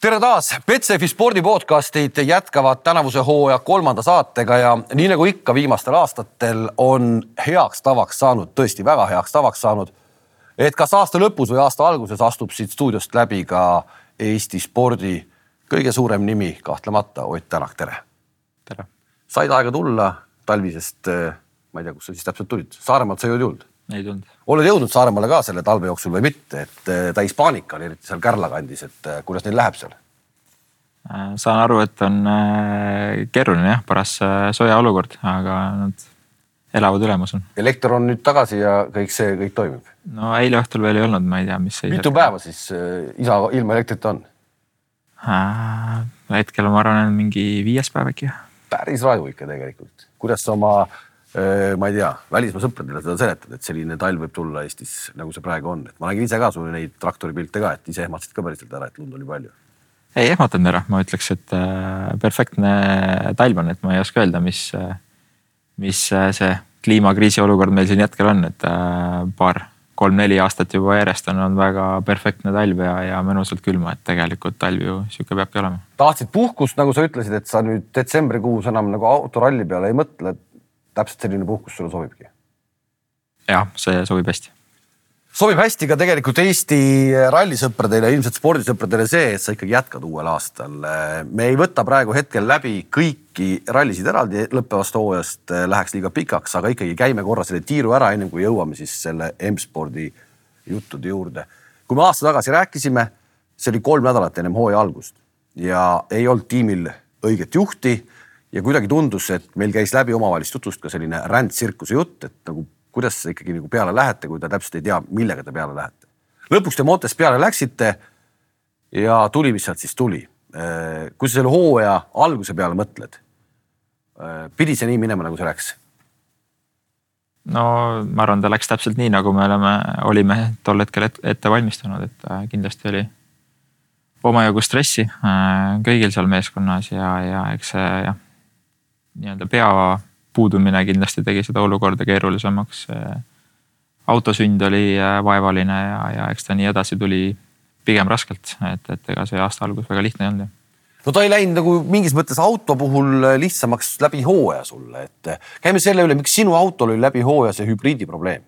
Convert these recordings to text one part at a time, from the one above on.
tere taas, Betsafe spordi podcastid jätkavad tänavuse hooaja kolmanda saatega ja nii nagu ikka viimastel aastatel on heaks tavaks saanud, tõesti väga heaks tavaks saanud, et kas aasta lõpus või aasta alguses astub siit stuudiost läbi ka Eesti spordi kõige suurem nimi, kahtlemata Ott Tänak, tere. tere. said aega tulla talvisest, ma ei tea, kust sa siis täpselt tulid, Saaremaalt sa ju ei tulnud? Ei tulnud. oled jõudnud Saaremaale ka selle talve jooksul või mitte, et äh, täis paanika oli eriti seal Kärla kandis, et äh, kuidas neil läheb seal? Äh, saan aru, et on keeruline jah, paras sooja olukord, aga nad elavad üle, ma usun. elekter on nüüd tagasi ja kõik see, kõik toimib? no eile õhtul veel ei olnud, ma ei tea, mis. mitu päeva siis isa ilma elektrita on äh,? hetkel ma arvan, mingi viies päev äkki. päris raju ikka tegelikult. kuidas sa oma äh, Äh, ma ei tea, välismaa sõpradele seda seletad, et selline talv võib tulla Eestis, nagu see praegu on, et ma nägin ise ka sul neid traktoripilte ka, et ise ehmatasid ka päriselt ära, et lund oli palju. ei ehmatanud ära, ma ütleks, et äh, perfektne talv on, et ma ei oska öelda, mis, äh, mis see kliimakriisi olukord meil siin hetkel on, et paar, kolm-neli aastat juba järjest on olnud väga perfektne talv ja, ja mõnusalt külma, et tegelikult talv ju sihuke peabki olema. tahtsid puhkust, nagu sa ütlesid, et sa nüüd detsembrikuus enam nagu autoralli peale ei mõtle, et täpselt selline puhkus sulle sobibki? jah, see sobib hästi. sobib hästi ka tegelikult Eesti rallisõpradele, ilmselt spordisõpradele see, et sa ikkagi jätkad uuel aastal. me ei võta praegu hetkel läbi kõiki rallisid eraldi lõppevast hooajast, läheks liiga pikaks, aga ikkagi käime korra selle tiiru ära, ennem kui jõuame siis selle M-spordi juttude juurde. kui me aasta tagasi rääkisime, see oli kolm nädalat ennem hooaja algust ja ei olnud tiimil õiget juhti ja kuidagi tundus, et meil käis läbi omavahelist jutust ka selline rändtsirkuse jutt, et nagu kuidas ikkagi nagu peale lähete, kui te täpselt ei tea, millega te peale lähete. lõpuks te Montes peale läksite ja tuli, mis sealt siis tuli. Äh, kui sa selle hooaja alguse peale mõtled, äh, pidi see nii minema, nagu see läks? no ma arvan, ta läks täpselt nii, nagu me oleme, olime tol hetkel ette valmistunud, et äh, kindlasti oli omajagu stressi kõigil seal meeskonnas ja, ja eks see jah nii-öelda pea puudumine kindlasti tegi seda olukorda keerulisemaks. autosünd oli äh, vaevaline ja, ja eks ta nii edasi tuli pigem raskelt, et, et ega see aasta algus väga lihtne ei olnud no ta ei läinud nagu mingis mõttes auto puhul lihtsamaks läbi hooaja sulle, et käime selle üle, miks sinu autol oli läbi hooaja see hübriidi probleem.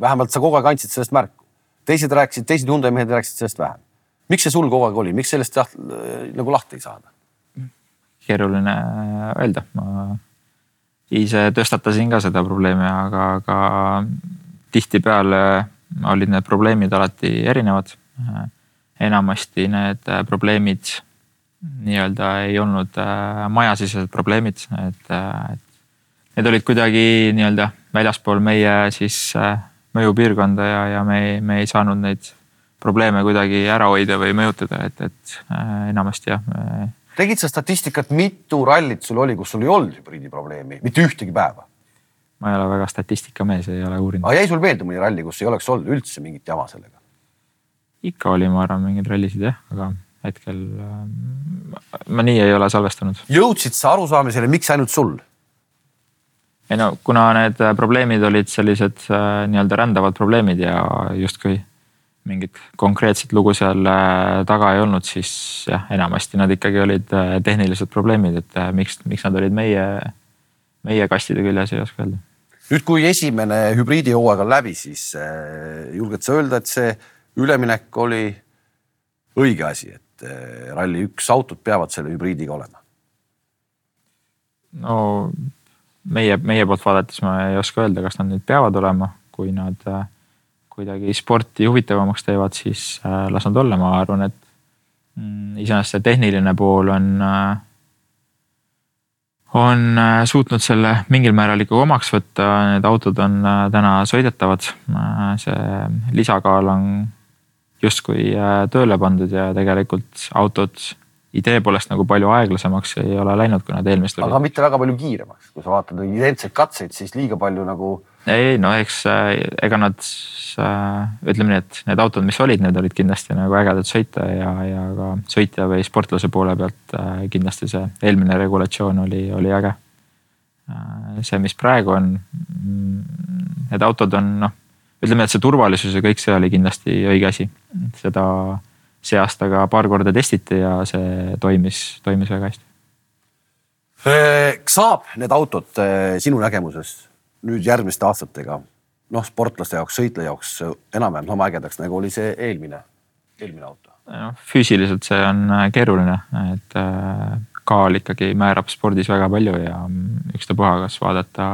vähemalt sa kogu aeg andsid sellest märku. teised rääkisid, teised Hyundai mehed rääkisid sellest vähem. miks see sul kogu aeg oli, miks sellest jah, nagu lahti ei saada? Keeruline öelda, ma ise tõstatasin ka seda probleemi, aga, aga tihtipeale olid need probleemid alati erinevad. enamasti need probleemid nii-öelda ei olnud äh, majasisesed probleemid, et, äh, et need olid kuidagi nii-öelda väljaspool meie siis äh, mõjupiirkonda ja, ja me me ei saanud neid probleeme kuidagi ära hoida või mõjutada, et, et enamasti jah tegid sa statistikat, mitu rallit sul oli, kus sul ei olnud hübriidi probleemi, mitte ühtegi päeva? ma ei ole väga statistikamees, ei ole uurinud. aga jäi sul meelde mõni ralli, kus ei oleks olnud üldse mingit jama sellega? ikka oli, ma arvan, mingeid rallisid jah, aga hetkel äh, ma nii ei ole salvestanud. jõudsid sa arusaamisele, miks ainult sul? ei no kuna need probleemid olid sellised äh, nii-öelda rändavad probleemid ja justkui mingit konkreetset lugu seal äh, taga ei olnud, siis jah, enamasti nad ikkagi olid äh, tehnilised probleemid, et äh, miks, miks nad olid meie, meie kastide küljes, ei oska öelda. nüüd, kui esimene hübriidihooaeg on läbi, siis julged sa öelda, et see üleminek oli õige asi, et Rally1 autod peavad selle hübriidiga olema? no meie, meie poolt vaadates ma ei oska öelda, kas nad nüüd peavad olema, kui nad kuidagi sporti huvitavamaks teevad, siis äh, las nad olla, ma arvan, et mm, iseenesest see tehniline pool on, äh, on äh, suutnud selle mingil määral ikkagi omaks võtta, need autod on täna sõidetavad. see lisakaal on justkui tööle pandud ja tegelikult autod idee poolest nagu palju aeglasemaks ei ole läinud, kui nad eelmistel. aga mitte väga palju kiiremaks, kui sa vaatad identseid katseid, siis liiga palju nagu. Ei no eks ega nad äh, ütleme nii, et need autod, mis olid, need olid kindlasti nagu ägedad sõita ja, ja ka sõitja või sportlase poole pealt äh, kindlasti see eelmine regulatsioon oli, oli äge. Äh, see, mis praegu on, mm, need autod on noh, ütleme, et see turvalisus ja kõik see oli kindlasti õige asi, seda see aasta ka paar korda testiti ja see toimis, toimis väga hästi. saab need autod sinu nägemuses nüüd järgmiste aastatega noh, sportlaste jaoks, sõitleja jaoks enam-vähem sama ägedaks, nagu oli see eelmine, eelmine auto? noh, füüsiliselt see on keeruline, et kaal ikkagi määrab spordis väga palju ja ükstapuha, kas vaadata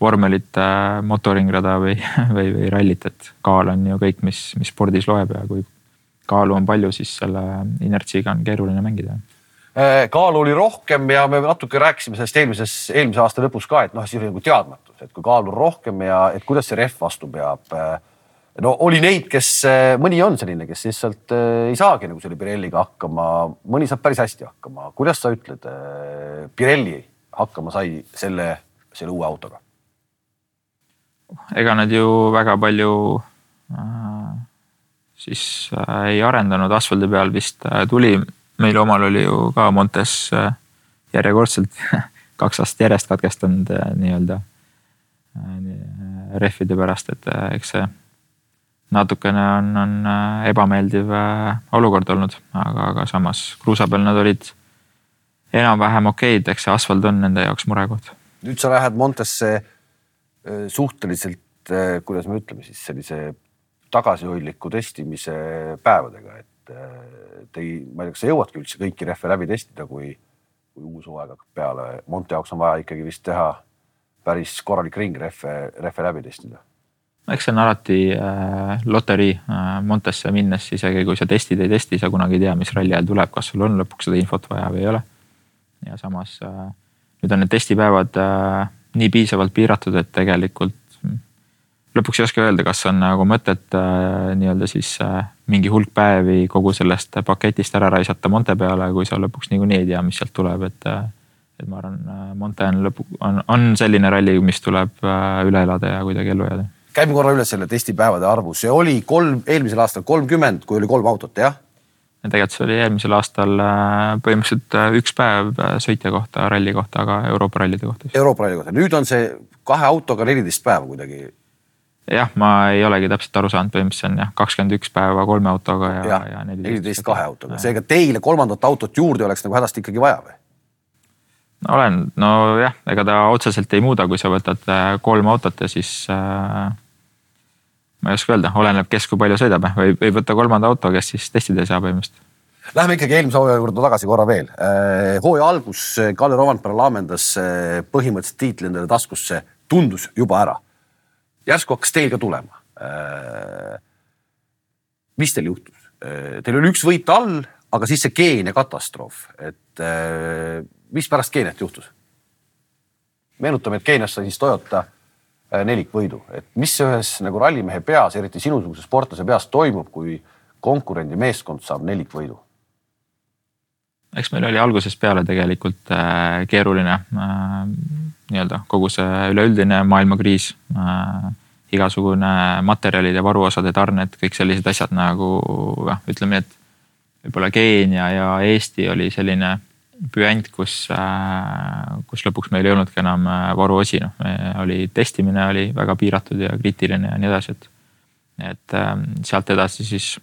vormelit, motoringrada või, või, või rallit, et kaal on ju kõik, mis, mis spordis loeb ja kui kaalu on palju, siis selle inertsiga on keeruline mängida äh, kaalu oli rohkem ja me natuke rääkisime sellest eelmises, eelmise aasta lõpus ka, et noh, siis oli nagu teadmatus, et kui kaalu on rohkem ja et kuidas see rehv vastu peab. Äh, no oli neid, kes, äh, mõni on selline, kes lihtsalt ei saagi nagu selle Pirelliga hakkama, mõni saab päris hästi hakkama. kuidas sa ütled, Pirelli hakkama sai selle, selle uue autoga? ega nad ju väga palju äh, siis äh, ei arendanud asfaldi peal vist äh, tuli, meil omal oli ju ka Montes äh, järjekordselt kaks aastat järjest katkestanud äh, nii-öelda rehvide pärast, et äh, eks see natukene on, on äh, ebameeldiv äh, olukord olnud, aga, aga samas kruusa peal nad olid enam-vähem okeid, eks see asfalt on nende jaoks murekoht. nüüd sa lähed Montesse äh, suhteliselt, äh, kuidas me ütleme siis sellise tagasihoidliku testimise päevadega, et äh, te ei, ma ei tea, kas sa jõuadki üldse kõiki rehve läbi testida, kui, kui uus hooaeg hakkab peale. Monte jaoks on vaja ikkagi vist teha päris korralik ring rehve, rehve läbi testida. eks see on alati äh, loterii äh, Montesse minnes, isegi kui sa testid, ei testi, sa kunagi ei tea, mis ralli ajal tuleb, kas sul on lõpuks seda infot vaja või ei ole. ja samas äh, nüüd on need testipäevad äh, nii piisavalt piiratud, et tegelikult lõpuks ei oska öelda, kas on nagu mõtet äh, nii-öelda siis äh, mingi hulk päevi kogu sellest paketist ära raisata Monte peale, kui sa lõpuks niikuinii ei tea, mis sealt tuleb, et äh,. Et ma arvan, äh, Monte on lõpu, on, on selline ralli, mis tuleb äh, üle elada ja kuidagi ellu jääda. käime korra üle selle testipäevade arvu, see oli kolm, eelmisel aastal kolmkümmend, kui oli kolm autot, jah? tegelikult see oli eelmisel aastal äh, põhimõtteliselt üks päev sõitja kohta, ralli kohta, aga Euroopa rallide kohta. Euroopa ralli kohta, nüüd on see kahe autoga neliteist päeva kuidagi jah, ma ei olegi täpselt aru saanud, põhimõtteliselt see on jah, kakskümmend üks päeva kolme autoga ja, ja, ja neliteist kahe autoga, seega teile kolmandat autot juurde oleks nagu hädasti ikkagi vaja või? Olen, nojah, ega ta otseselt ei muuda, kui sa võtad äh, kolm autot ja siis äh, ma ei oska öelda, oleneb, kes kui palju sõidab või, või võtta kolmanda auto, kes siis testida ei saa põhimõtteliselt. Läheme ikkagi eelmise hooaja juurde tagasi korra veel. Äh, hooaja algus Kalle Rovanpera laamendas põhimõtteliselt tiitli endale taskusse, tundus juba ära järsku hakkas teil ka tulema. Äh, mis teil juhtus? Äh, teil oli üks võit all, aga siis see Keenia katastroof, et äh, mis pärast Keeniat juhtus? meenutame, et Keenias sai siis Toyota nelikvõidu, et mis ühes nagu rallimehe peas, eriti sinusuguse sportlase peas toimub, kui konkurendi meeskond saab nelikvõidu? eks meil oli algusest peale tegelikult keeruline nii-öelda kogu see üleüldine maailmakriis äh,. igasugune materjalid ja varuosade tarned, kõik sellised asjad nagu noh, ütleme nii, et võib-olla Keenia ja Eesti oli selline püant, kus äh,, kus lõpuks meil ei olnudki enam äh, varuosi, noh oli testimine oli väga piiratud ja kriitiline ja nii edasi, et. et äh, sealt edasi siis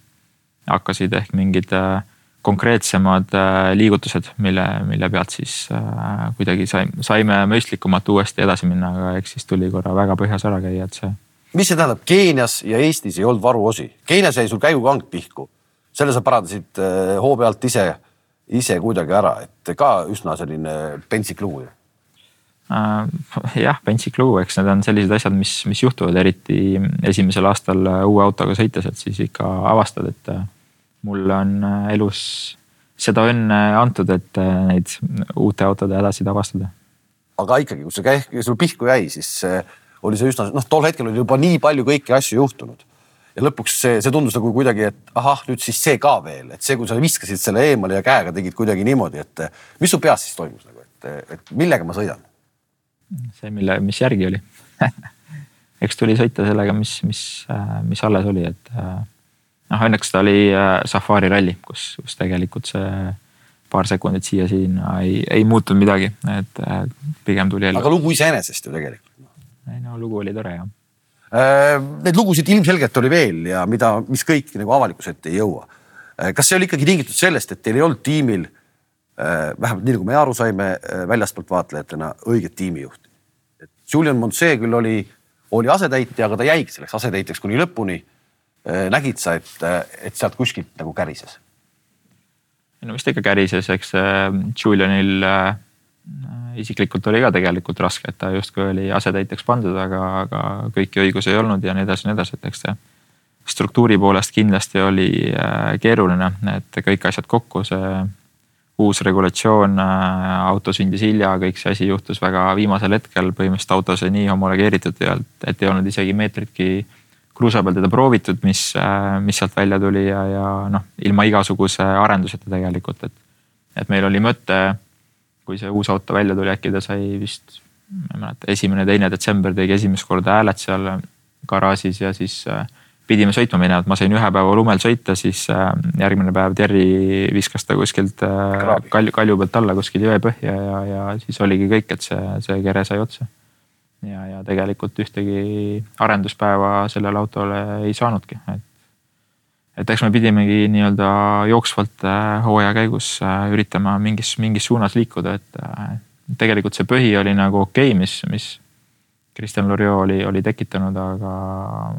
hakkasid ehk mingid äh, konkreetsemad liigutused, mille, mille pealt siis kuidagi saime, saime mõistlikumalt uuesti edasi minna, aga eks siis tuli korra väga põhjas ära käia, et see. mis see tähendab, Keenias ja Eestis ei olnud varuosi, Keenias jäi sul käigukang pihku, selle sa parandasid hoo pealt ise, ise kuidagi ära, et ka üsna selline pentsik lugu ju jah, pentsik lugu, eks need on sellised asjad, mis, mis juhtuvad, eriti esimesel aastal uue autoga sõites, et siis ikka avastad, et mulle on äh, elus seda õnne antud, et äh, neid uute autode hädasid avastada. aga ikkagi, kui see käik sul pihku jäi, siis äh, oli see üsna, noh, tol hetkel oli juba nii palju kõiki asju juhtunud. Ja lõpuks see, see tundus nagu kuidagi, et ahah, nüüd siis see ka veel, et see, kui sa viskasid selle eemale ja käega tegid kuidagi niimoodi, et mis su peas siis toimus nagu, et, et millega ma sõidan? see, mille, mis järgi oli eks tuli sõita sellega, mis, mis, mis alles oli, et noh, õnneks ta oli äh, Safari ralli, kus, kus tegelikult see paar sekundit siia-sinna ei, ei muutunud midagi, et äh, pigem tuli aga lugu iseenesest ju tegelikult. ei no lugu oli tore jah. Äh, neid lugusid ilmselgelt oli veel ja mida, mis kõik nagu avalikkuse ette ei jõua. kas see oli ikkagi tingitud sellest, et teil ei olnud tiimil vähemalt nii nagu me aru saime väljastpoolt vaatlejatena õiget tiimijuhti? et Julian Montse küll oli, oli asetäitja, aga ta jäigi selleks asetäitjaks kuni lõpuni. nägid sa, et, et sealt kuskilt nagu kärises? no vist ikka kärises, eks Julianil äh, isiklikult oli ka tegelikult raske, et ta justkui oli asetäitjaks pandud, aga, aga kõiki õigusi ei olnud ja nii edasi ja nii edasi, et eks see struktuuri poolest kindlasti oli äh, keeruline, et kõik asjad kokku, see uus regulatsioon, äh, auto sündis hilja, kõik see asi juhtus väga viimasel hetkel, põhimõtteliselt auto sai nii homologeeritud et ei olnud isegi meetritki kruusa peal teda proovitud, mis, äh, mis sealt välja tuli ja, ja noh, ilma igasuguse arenduseta tegelikult, et, et meil oli mõte kui see uus auto välja tuli, äkki ta sai vist, ma ei mäleta, esimene, teine detsember tegi esimest korda hääled seal garaažis ja siis äh, pidime sõitma minema, et ma sain ühe päeva lumel sõita, siis äh, järgmine päev Terri viskas ta kuskilt äh, kalju, kalju pealt alla kuskil jõe põhja ja, ja siis oligi kõik, et see, see kere sai otsa. ja, ja tegelikult ühtegi arenduspäeva sellele autole ei saanudki, et et eks me pidimegi nii-öelda jooksvalt äh, hooaja käigus äh, üritama mingis, mingis suunas liikuda, et äh, tegelikult see põhi oli nagu okei okay,, mis, mis Kristjan Loriot oli, oli tekitanud, aga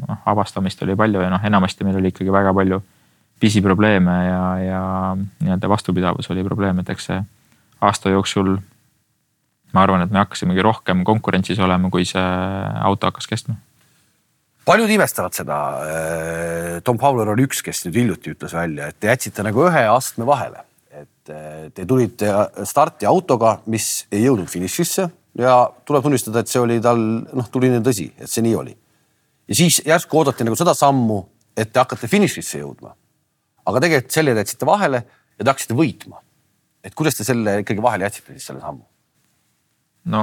noh, avastamist oli palju ja noh, enamasti meil oli ikkagi väga palju pisiprobleeme ja, ja nii-öelda vastupidavus oli probleem, et eks see aasta jooksul ma arvan, et me hakkasimegi rohkem konkurentsis olema, kui see auto hakkas kestma paljud imestavad seda. Tom Fowler oli üks, kes nüüd hiljuti ütles välja, et te jätsite nagu ühe astme vahele, et äh, te tulite starti autoga, mis ei jõudnud finišisse ja tuleb tunnistada, et see oli tal noh, tuline tõsi, et see nii oli. ja siis järsku oodati nagu seda sammu, et te hakkate finišisse jõudma. aga tegelikult selle te jätsite vahele ja te hakkasite võitma. et kuidas te selle ikkagi vahele jätsite siis selle sammu? no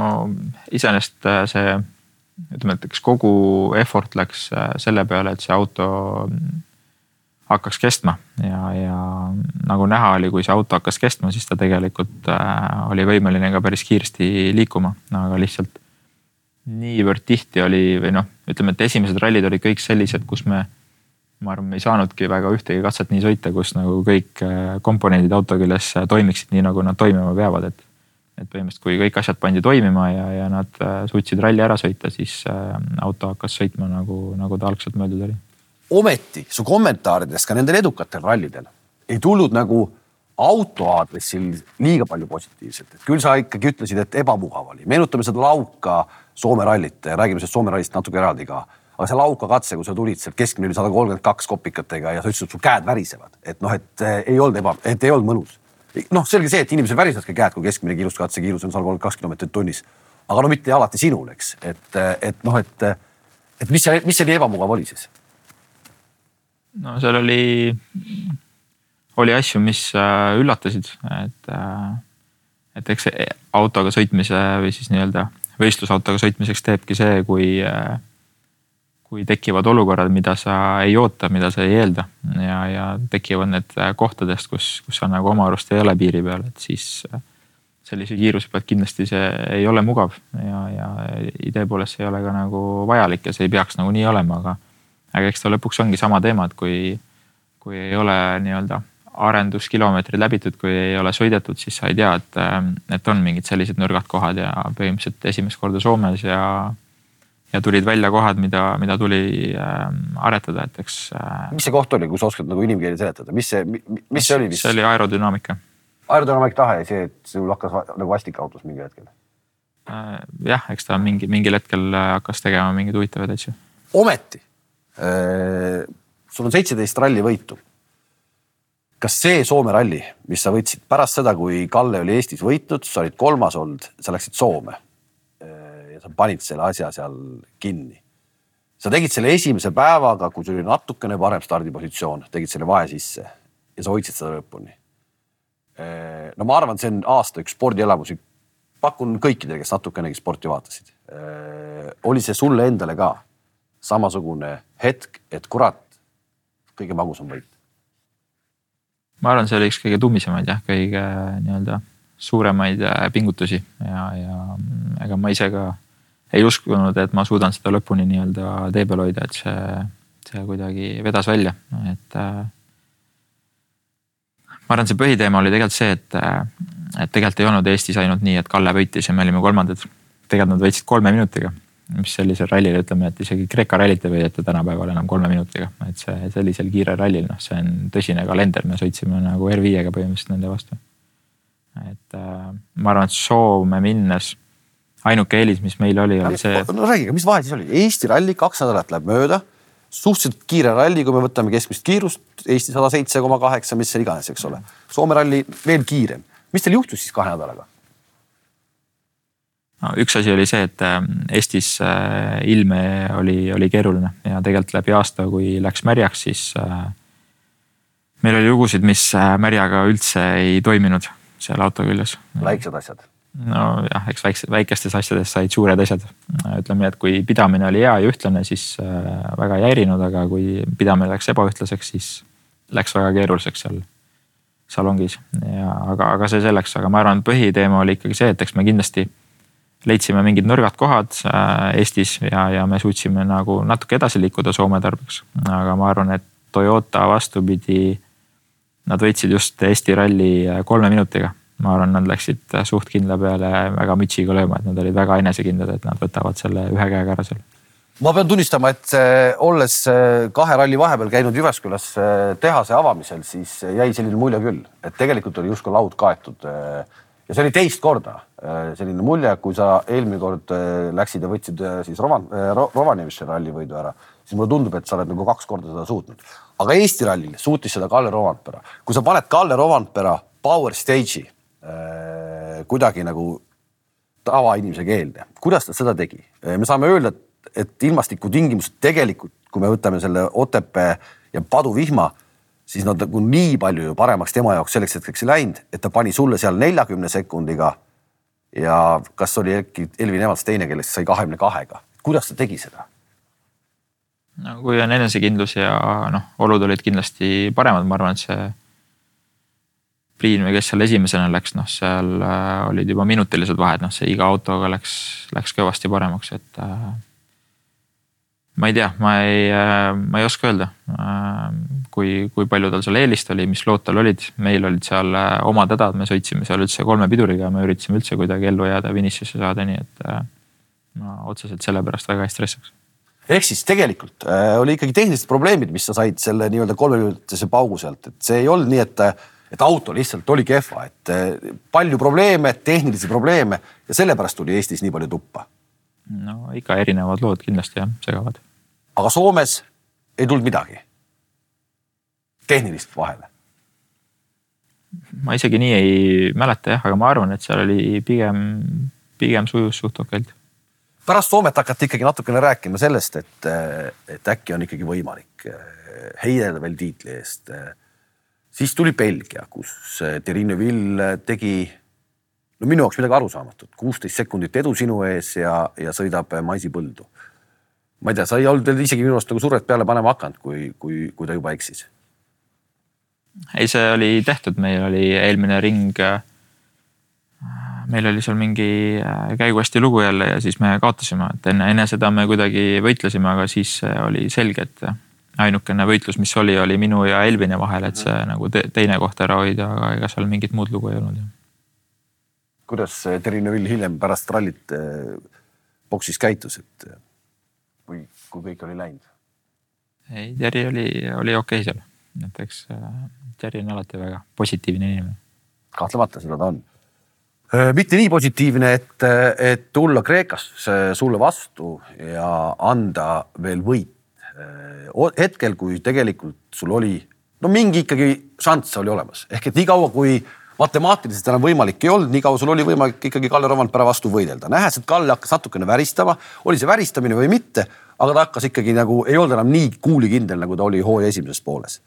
iseenesest äh, see ütleme, et eks kogu effort läks äh, selle peale, et see auto hakkaks kestma ja, ja nagu näha oli, kui see auto hakkas kestma, siis ta tegelikult äh, oli võimeline ka päris kiiresti liikuma, aga lihtsalt niivõrd tihti oli või noh, ütleme, et esimesed rallid olid kõik sellised, kus me, ma arvan, me ei saanudki väga ühtegi katset nii sõita, kus nagu kõik äh, komponendid auto küljes toimiksid nii, nagu nad toimima peavad, et et põhimõtteliselt, kui kõik asjad pandi toimima ja, ja nad äh, suutsid ralli ära sõita, siis äh, auto hakkas sõitma nagu, nagu ta algselt mõeldud oli. ometi su kommentaarides ka nendel edukatel rallidel ei tulnud nagu auto aadressil liiga palju positiivset, et küll sa ikkagi ütlesid, et ebamugav oli, meenutame seda lauka Soome rallit, räägime sellest Soome rallist natuke eraldi ka. Aga see lauka katse, kui sa tulid sealt keskmine oli sada kolmkümmend kaks kopikatega ja sa ütlesid, et su käed värisevad, et noh, et äh, ei olnud eba, et ei olnud mõnus noh, selge see, et inimesel värisevadki käed, kui keskmine kiiruskatse kiirus on sada kolmkümmend kaks kilomeetrit tunnis. aga no mitte alati sinul, eks, et, et noh, et, et mis see, mis see nii ebamugav oli siis? no seal oli, oli asju, mis äh, üllatasid, et, äh, et eks autoga sõitmise või siis nii-öelda võistlusautoga sõitmiseks teebki see, kui äh, kui tekivad olukorrad, mida sa ei oota, mida sa ei eelda. Ja, ja tekivad need kohtadest, kus, kus sa nagu oma arust ei ole piiri peal, et siis äh, sellise kiiruse pealt kindlasti see ei ole mugav. Ja, ja idee poolest see ei ole ka nagu vajalik ja see ei peaks nagu nii olema, aga, aga eks ta lõpuks ongi sama teema, et kui, kui ei ole nii-öelda arenduskilomeetrid läbitud, kui ei ole sõidetud, siis sa ei tea, et, et on mingid sellised nõrgad kohad ja põhimõtteliselt esimest korda Soomes ja ja tulid välja kohad, mida, mida tuli äh, aretada, et eks äh,. mis see koht oli, kui sa oskad nagu inimkeeli seletada, mis see, mis see oli? see oli aerodünaamika. aerodünaamik tahe, see, et sul hakkas nagu vastik autos mingil hetkel äh,? jah, eks ta mingi, mingil hetkel äh, hakkas tegema mingeid huvitavaid asju. ometi äh,, sul on seitseteist rallivõitu. kas see Soome ralli, mis sa võitsid pärast seda, kui Kalle oli Eestis võitnud, sa olid kolmas olnud, sa läksid Soome sa panid selle asja seal kinni. sa tegid selle esimese päevaga, kui sul oli natukene parem stardipositsioon, tegid selle vahe sisse ja sa hoidsid seda lõpuni. no ma arvan, see on aasta üks spordielamusi. pakun kõikidele, kes natukenegi sporti vaatasid. oli see sulle endale ka samasugune hetk, et kurat, kõige magusam võit? ma arvan, see oli üks kõige tummisemaid jah, kõige nii-öelda suuremaid äh, pingutusi ja, ja mm, ega ma ise ka ei uskunud, et ma suudan seda lõpuni nii-öelda tee peal hoida, et see, see kuidagi vedas välja, et äh, ma arvan, see põhiteema oli tegelikult see, et, et tegelikult ei olnud Eestis ainult nii, et Kalle võitis ja me olime kolmandad. tegelikult nad võitsid kolme minutiga, mis sellisel rallil ütleme, et isegi Kreeka rallit ei võideta tänapäeval enam kolme minutiga, et see sellisel kiirel rallil, noh, see on tõsine kalender, me sõitsime nagu R5-ga põhimõtteliselt nende vastu. et äh, ma arvan, et Soome minnes ainuke eelis, mis meil oli, oli see. no räägi, mis vahe siis oli, Eesti ralli kaks nädalat läheb mööda suhteliselt kiire ralli, kui me võtame keskmist kiirust, Eesti sada seitse koma kaheksa, mis seal iganes, eks ole. Soome ralli veel kiirem. mis teil juhtus siis kahe nädalaga? no üks asi oli see, et äh, Eestis äh, ilme oli, oli keeruline ja tegelikult läbi aasta, kui läks märjaks, siis äh, meil oli lugusid, mis märjaga üldse ei toiminud seal auto küljes. väiksed asjad nojah, eks väikse, väikestes asjades said suured asjad. ütleme nii, et kui pidamine oli hea ja ühtlane, siis äh, väga ei häirinud, aga kui pidamine läks ebaühtlaseks, siis läks väga keeruliseks seal salongis ja aga, aga see selleks, aga ma arvan, põhiteema oli ikkagi see, et eks me kindlasti leidsime mingid nõrgad kohad äh, Eestis ja, ja me suutsime nagu natuke edasi liikuda Soome tarbeks. aga ma arvan, et Toyota vastupidi, nad võitsid just Eesti ralli äh, kolme minutiga ma arvan, nad läksid suht kindla peale väga mütsiga lööma, et nad olid väga enesekindlad, et nad võtavad selle ühe käega ära seal. ma pean tunnistama, et olles äh, kahe ralli vahepeal käinud Jyväskylas äh, tehase avamisel, siis jäi selline mulje küll, et tegelikult oli justkui laud kaetud. Äh, ja see oli teist korda selline mulje, kui sa eelmine kord läksid ja võtsid siis Rovan, Rovaniemisse ralli võidu ära, siis mulle tundub, et sa oled nagu kaks korda seda suutnud. aga Eesti rallil suutis seda Kalle Rovanpera. kui sa paned Kalle Rovanpera power stage'i Äh, kuidagi nagu tavainimese keelde. kuidas ta seda tegi? Äh, me saame öelda, et ilmastikutingimused tegelikult, kui me võtame selle Otepää ja paduvihma, siis nad nagu nii palju ju paremaks tema jaoks selleks hetkeks ei läinud, et ta pani sulle seal neljakümne sekundiga. ja kas oli äkki Elvin Evans teine, kellest sai kahekümne kahega, kuidas ta tegi seda? no kui on enesekindlus ja noh, olud olid kindlasti paremad, ma arvan, et see Priin või kes seal esimesena läks, noh, seal äh, olid juba minutilised vahed, noh, see iga autoga läks, läks kõvasti paremaks, et äh,. ma ei tea, ma ei äh,, ma ei oska öelda kui, kui palju tal seal eelist oli, mis lood tal olid, meil olid seal omad hädad, me sõitsime seal üldse kolme piduriga, me üritasime üldse kuidagi ellu jääda, finišisse saada, nii et ma otseselt sellepärast väga ei stressaks ehk siis tegelikult äh, oli ikkagi tehnilised probleemid, mis sa said selle nii-öelda kolmekümnendatesse paugu sealt, et see ei olnud nii, et et auto lihtsalt oli kehva, et eh, palju probleeme, tehnilisi probleeme ja sellepärast tuli Eestis nii palju tuppa. no ikka erinevad lood kindlasti jah, segavad. aga Soomes ei tulnud midagi tehnilist vahele? ma isegi nii ei mäleta jah, aga ma arvan, et seal oli pigem, pigem sujus suht okeilt. pärast Soomet hakati ikkagi natukene rääkima sellest, et, et äkki on ikkagi võimalik eh, heidelda veel tiitli eest siis tuli Belgia, kus Terrine Vill tegi no minu jaoks midagi arusaamatut, kuusteist sekundit edu sinu ees ja, ja sõidab maisipõldu. ma ei tea, sa ei olnud veel isegi minu arust nagu survet peale panema hakanud, kui, kui, kui ta juba eksis. ei, see oli tehtud, meil oli eelmine ring. meil oli seal mingi käiguhästi lugu jälle ja siis me kaotasime, et enne, enne seda me kuidagi võitlesime, aga siis oli selge, et ainukene võitlus, mis oli, oli minu ja Elvini vahel, et see mhm. nagu te, teine koht ära hoida, aga ega seal mingit muud lugu ei olnud. kuidas Terine Vill hiljem pärast rallit eh, boksis käitus, et eh, kui, kui kõik oli läinud? ei, Terri oli, oli okei okay seal, et eks eh, Terri on alati väga positiivne inimene. kahtlemata seda ta on mitte nii positiivne, et, et tulla Kreekasse sulle vastu ja anda veel võit hetkel, kui tegelikult sul oli no mingi ikkagi šanss oli olemas, ehk et niikaua kui matemaatiliselt enam võimalik ei olnud, nii kaua sul oli võimalik ikkagi Kalle Rovanpera vastu võidelda, nähes, et Kalle hakkas natukene väristama, oli see väristamine või mitte, aga ta hakkas ikkagi nagu ei olnud enam nii kuulikindel, nagu ta oli hooaja esimeses pooles.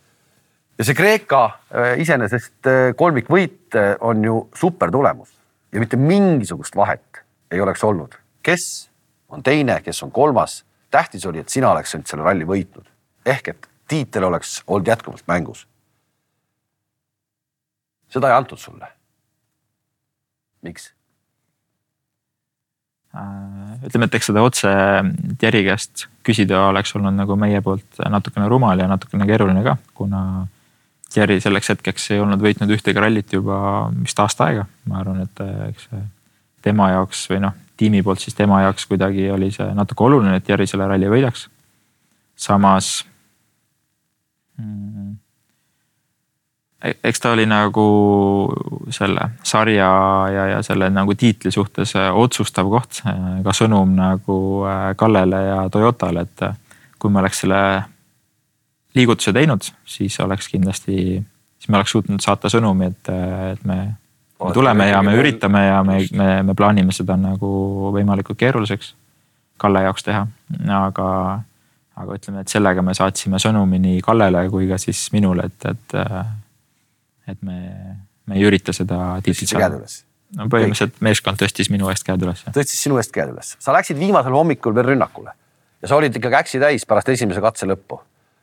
ja see Kreeka äh, iseenesest äh, kolmikvõit äh, on ju super tulemus. Ja mitte mingisugust vahet ei oleks olnud, kes on teine, kes on kolmas. tähtis oli, et sina oleks nüüd selle ralli võitnud ehk et tiitel oleks olnud jätkuvalt mängus. seda ei antud sulle. miks? Äh, ütleme, et eks seda otse Thierry käest küsida oleks olnud nagu meie poolt natukene rumal ja natukene keeruline ka, kuna, Thierry selleks hetkeks ei olnud võitnud ühtegi rallit juba vist aasta aega, ma arvan, et eks see tema jaoks või noh, tiimi poolt siis tema jaoks kuidagi oli see natuke oluline, et Thierry selle ralli võidaks. Samas mm, e-, eks ta oli nagu selle sarja ja, ja selle nagu tiitli suhtes otsustav koht, ka sõnum nagu Kallele ja Toyotale, et kui me oleks selle liigutuse teinud, siis oleks kindlasti, siis me oleks suutnud saata sõnumi, et, et me, me tuleme ja me üritame ja me, me, me plaanime seda nagu võimalikult keeruliseks Kalle jaoks teha, aga, aga ütleme, et sellega me saatsime sõnumi nii Kallele kui ka siis minule, et, et, et me, me ei ürita seda tiitlit saada. no põhimõtteliselt meeskond tõstis minu eest käed üles. tõstis sinu eest käed üles, sa läksid viimasel hommikul veel rünnakule ja sa olid ikkagi äksi täis pärast esimese katse lõppu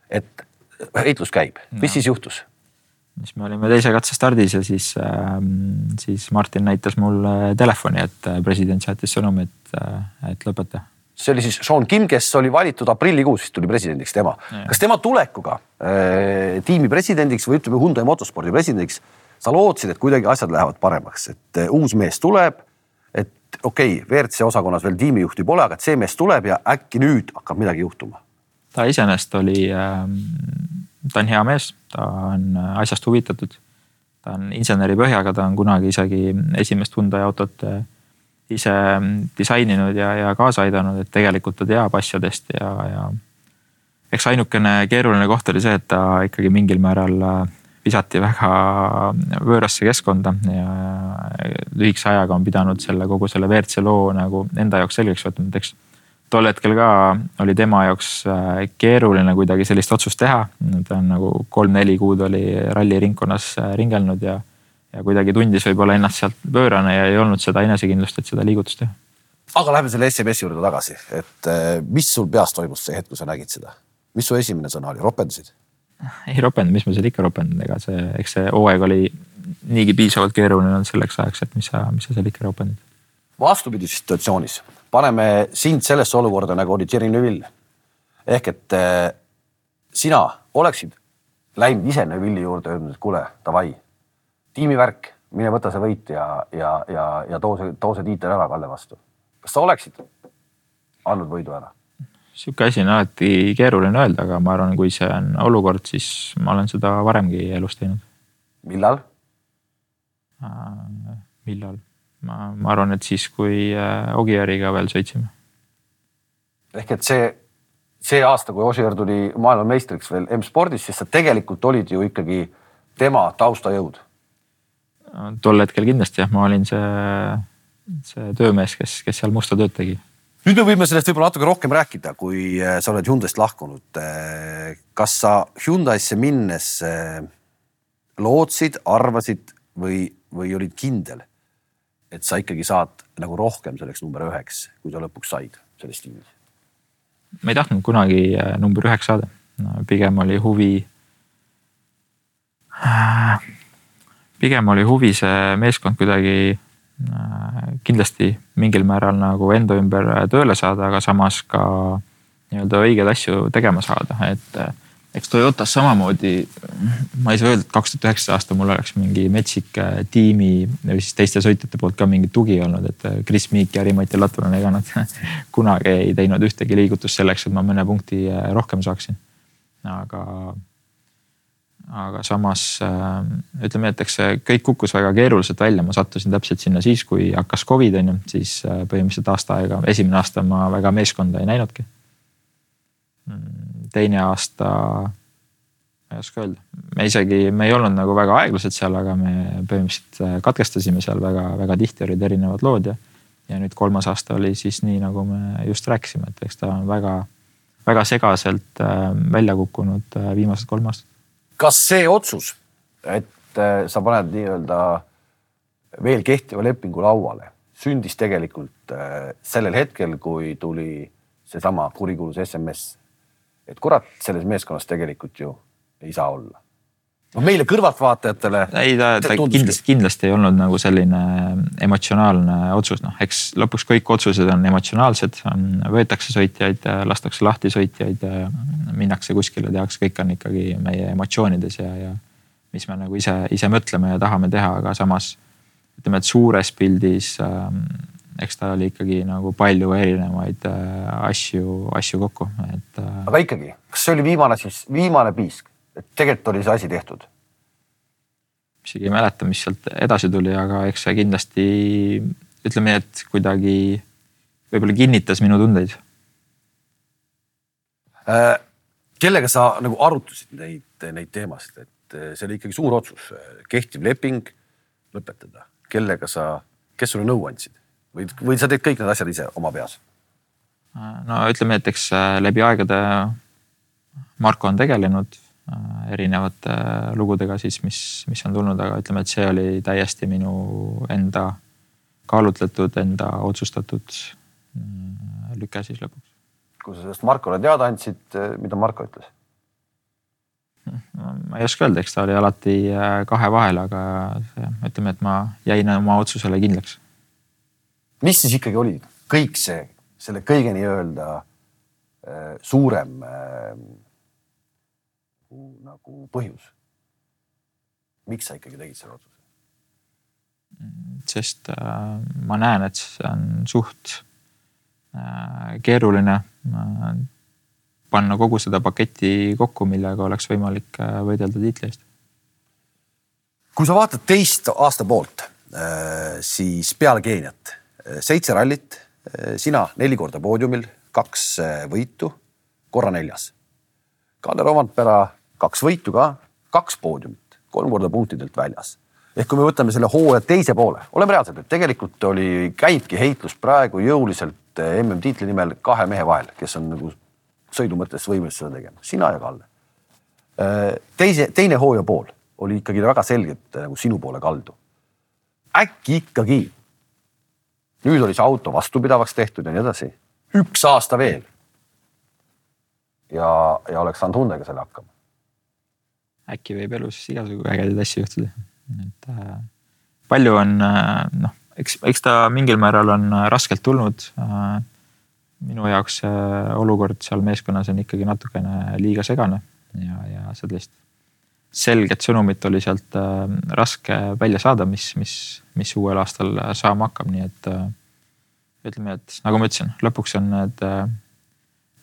et heitlus käib, mis no. siis juhtus? siis me olime teise katse stardis ja siis äh,, siis Martin näitas mulle telefoni, et äh, president saatis sõnumi, et äh,, et lõpeta. See oli siis Sean Kim, kes oli valitud aprillikuus, siis tuli presidendiks tema. kas tema tulekuga äh, tiimi presidendiks või ütleme Hyundai motospordi presidendiks, sa lootsid, et kuidagi asjad lähevad paremaks, et äh, uus mees tuleb, et okei okay,, WRC osakonnas veel tiimijuhti pole, aga et see mees tuleb ja äkki nüüd hakkab midagi juhtuma ta iseenesest oli, ähm, ta on hea mees, ta on äh, asjast huvitatud. ta on inseneri põhjaga, ta on kunagi isegi esimest Hyundai autot äh, ise ähm, disaininud ja, ja kaasa aidanud, et tegelikult ta teab asjadest ja, ja. eks ainukene keeruline koht oli see, et ta ikkagi mingil määral äh, visati väga võõrasse keskkonda ja lühikese ajaga on pidanud selle kogu selle WRC loo nagu enda jaoks selgeks võtma, et eks tol hetkel ka oli tema jaoks äh, keeruline kuidagi sellist otsust teha. ta on nagu kolm-neli kuud oli ralliringkonnas äh, ringelnud ja, ja kuidagi tundis võib-olla ennast sealt pöörane ja ei olnud seda enesekindlust, et seda liigutust teha. aga lähme selle SMS-i juurde tagasi, et äh, mis sul peas toimus see hetk, kui sa nägid seda? mis su esimene sõna oli, ropendasid? ei ropendanud, mis ma seal ikka ropendan, ega see, eks see hooaeg oli niigi piisavalt keeruline olnud selleks ajaks, et mis sa, mis sa seal ikka ropendad. vastupidises situatsioonis paneme sind sellesse olukorda, nagu oli Thierry Neuville. ehk et äh, sina oleksid läinud ise Neuville'i juurde, öelnud, et kuule, davai, tiimivärk, mine võta see võit ja, ja, ja, ja too see, too see tiitel ära Kalle vastu. kas sa oleksid andnud võidu ära? sihuke asi on alati keeruline öelda, aga ma arvan, kui see on olukord, siis ma olen seda varemgi elus teinud. millal äh,? millal? ma, ma arvan, et siis, kui äh, Ogieriga veel sõitsime. ehk et see, see aasta, kui Ossier tuli maailmameistriks veel M-spordis, siis sa tegelikult olid ju ikkagi tema taustajõud. Tol hetkel kindlasti jah, ma olin see, see töömees, kes, kes seal musta tööd tegi nüüd me võime sellest võib-olla natuke rohkem rääkida, kui äh, sa oled Hyundai'st lahkunud. Äh, kas sa Hyundai'sse minnes lootsid, arvasid või, või olid kindel, et sa ikkagi saad nagu rohkem selleks number üheks, kui sa lõpuks said selles tiimis? ma ei tahtnud kunagi äh, number üheks saada, pigem oli huvi. Pigem oli huvi see meeskond kuidagi äh, kindlasti mingil määral nagu enda ümber tööle saada, aga samas ka nii-öelda õigeid asju tegema saada, et eks Toyotas samamoodi, ma ei saa öelda, et kaks tuhat üheksateist aasta mul oleks mingi metsik äh, tiimi või siis teiste sõitjate poolt ka mingit tugi olnud, et äh, Chris Meek ja Rimati Latvanen, ega nad kunagi ei teinud ühtegi liigutust selleks, et ma mõne punkti äh, rohkem saaksin. aga, aga samas ütleme, et eks see kõik kukkus väga keeruliselt välja, ma sattusin täpselt sinna siis, kui hakkas Covid on ju, siis põhimõtteliselt aasta aega, esimene aasta ma väga meeskonda ei näinudki teine aasta, ma ei oska öelda, me isegi, me ei olnud nagu väga aeglased seal, aga me põhimõtteliselt äh, katkestasime seal väga-väga tihti olid erinevad lood ja. ja nüüd kolmas aasta oli siis nii, nagu me just rääkisime, et eks ta on väga, väga segaselt äh, välja kukkunud äh, viimased kolm aastat. Kas see otsus, et sa paned nii-öelda veel kehtiva lepingu lauale, sündis tegelikult sellel hetkel, kui tuli seesama kurikuulus SMS et kurat, selles meeskonnas tegelikult ju ei saa olla. Noh, meile kõrvaltvaatajatele. ei, ta, ta kindlasti, kindlasti ei olnud nagu selline emotsionaalne otsus, noh, eks lõpuks kõik otsused on emotsionaalsed, võetakse sõitjaid, lastakse lahti sõitjaid, minnakse kuskile, tehakse, kõik on ikkagi meie emotsioonides ja, ja mis me nagu ise, ise mõtleme ja tahame teha, aga samas ütleme, et suures pildis ähm, eks ta oli ikkagi nagu palju erinevaid äh, asju, asju kokku, et. Äh, aga ikkagi, kas see oli viimane siis, viimane piisk, et tegelikult oli see asi tehtud? isegi ei mäleta, mis sealt edasi tuli, aga eks see kindlasti ütleme nii, et kuidagi võib-olla kinnitas minu tundeid äh,. kellega sa nagu arutasid neid, neid teemasid, et see oli ikkagi suur otsus, kehtiv leping lõpetada, kellega sa, kes sulle nõu andsid? või, või sa teed kõik need asjad ise oma peas? no ütleme, et eks äh, läbi aegade Marko on tegelenud äh, erinevate äh, lugudega siis, mis, mis on tulnud, aga ütleme, et see oli täiesti minu enda kaalutletud, enda otsustatud lüke siis lõpuks. kui sa sellest Markole teada andsid, mida Marko ütles? ma ei oska öelda, eks ta oli alati kahe vahel, aga ütleme, et ma jäin oma otsusele kindlaks mis siis ikkagi oli kõik see, selle kõige nii-öelda äh, suurem äh, nagu põhjus? miks sa ikkagi tegid selle otsuse? sest äh, ma näen, et see on suht äh, keeruline äh, panna kogu seda paketti kokku, millega oleks võimalik äh, võidelda tiitli eest. kui sa vaatad teist aasta poolt, äh, siis peale Keeniat seitse rallit, sina neli korda poodiumil, kaks eh, võitu, korra neljas. Kalle Romantpera kaks võitu ka, kaks poodiumit, kolm korda punktidelt väljas. ehk kui me võtame selle hooaja teise poole, oleme reaalsed, et tegelikult oli, käibki heitlus praegu jõuliselt eh, MM-tiitli nimel kahe mehe vahel, kes on nagu sõidu mõttes võimelised seda tegema, sina ja Kalle. Eh, teise, teine hooaja pool oli ikkagi väga selgelt nagu sinu poole kaldu. äkki ikkagi nüüd oli see auto vastupidavaks tehtud ja nii edasi. üks aasta veel. ja, ja oleks saanud Hyundai'ga selle hakkama. Äkki võib elus igasugu ägedaid asju juhtuda, et äh, palju on äh, noh, eks, eks ta mingil määral on äh, raskelt tulnud äh,. minu jaoks see äh, olukord seal meeskonnas on ikkagi natukene liiga segane ja, ja sellist selget sõnumit oli sealt äh, raske välja saada, mis, mis, mis uuel aastal saama hakkab, nii et äh, ütleme, et nagu ma ütlesin, lõpuks on need äh,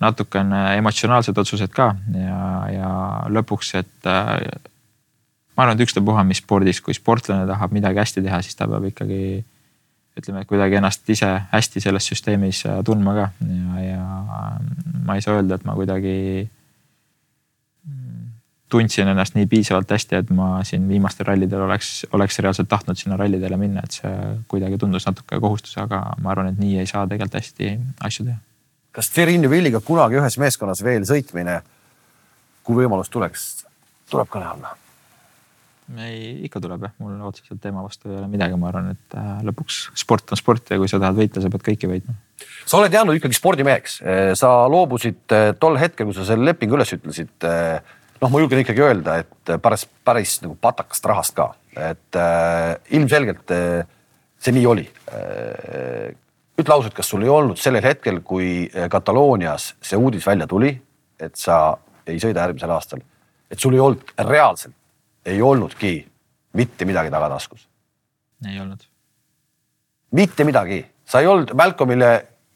natukene emotsionaalsed otsused ka ja, ja lõpuks, et ma arvan, et ükstapuha, mis spordis, kui sportlane tahab midagi hästi teha, siis ta peab ikkagi ütleme, kuidagi ennast ise hästi selles süsteemis tundma ka ja, ja ma ei saa öelda, et ma kuidagi tundsin ennast nii piisavalt hästi, et ma siin viimastel rallidel oleks, oleks reaalselt tahtnud sinna rallidele minna, et see kuidagi tundus natuke kohustus, aga ma arvan, et nii ei saa tegelikult hästi asju teha. Kas Terin Villiga kunagi ühes meeskonnas veel sõitmine, kui võimalus tuleks, tuleb kõne alla? ei, ikka tuleb jah, mul otseselt teema vastu ei ole midagi, ma arvan, et äh, lõpuks sport on sport ja kui sa tahad võita, sa pead kõiki võitma. sa oled jäänud ikkagi spordimeheks, sa loobusid äh, tol hetkel, kui sa selle lepingu üles ütlesid äh, noh, ma julgen ikkagi öelda, et päris, päris nagu patakast rahast ka, et äh, ilmselgelt äh, see nii oli äh,. Ütle ausalt, kas sul ei olnud sellel hetkel, kui äh, Kataloonias see uudis välja tuli, et sa ei sõida järgmisel aastal, et sul ei olnud reaalselt, ei olnudki mitte midagi tagataskus? ei olnud. mitte midagi, sa ei olnud Malcolmile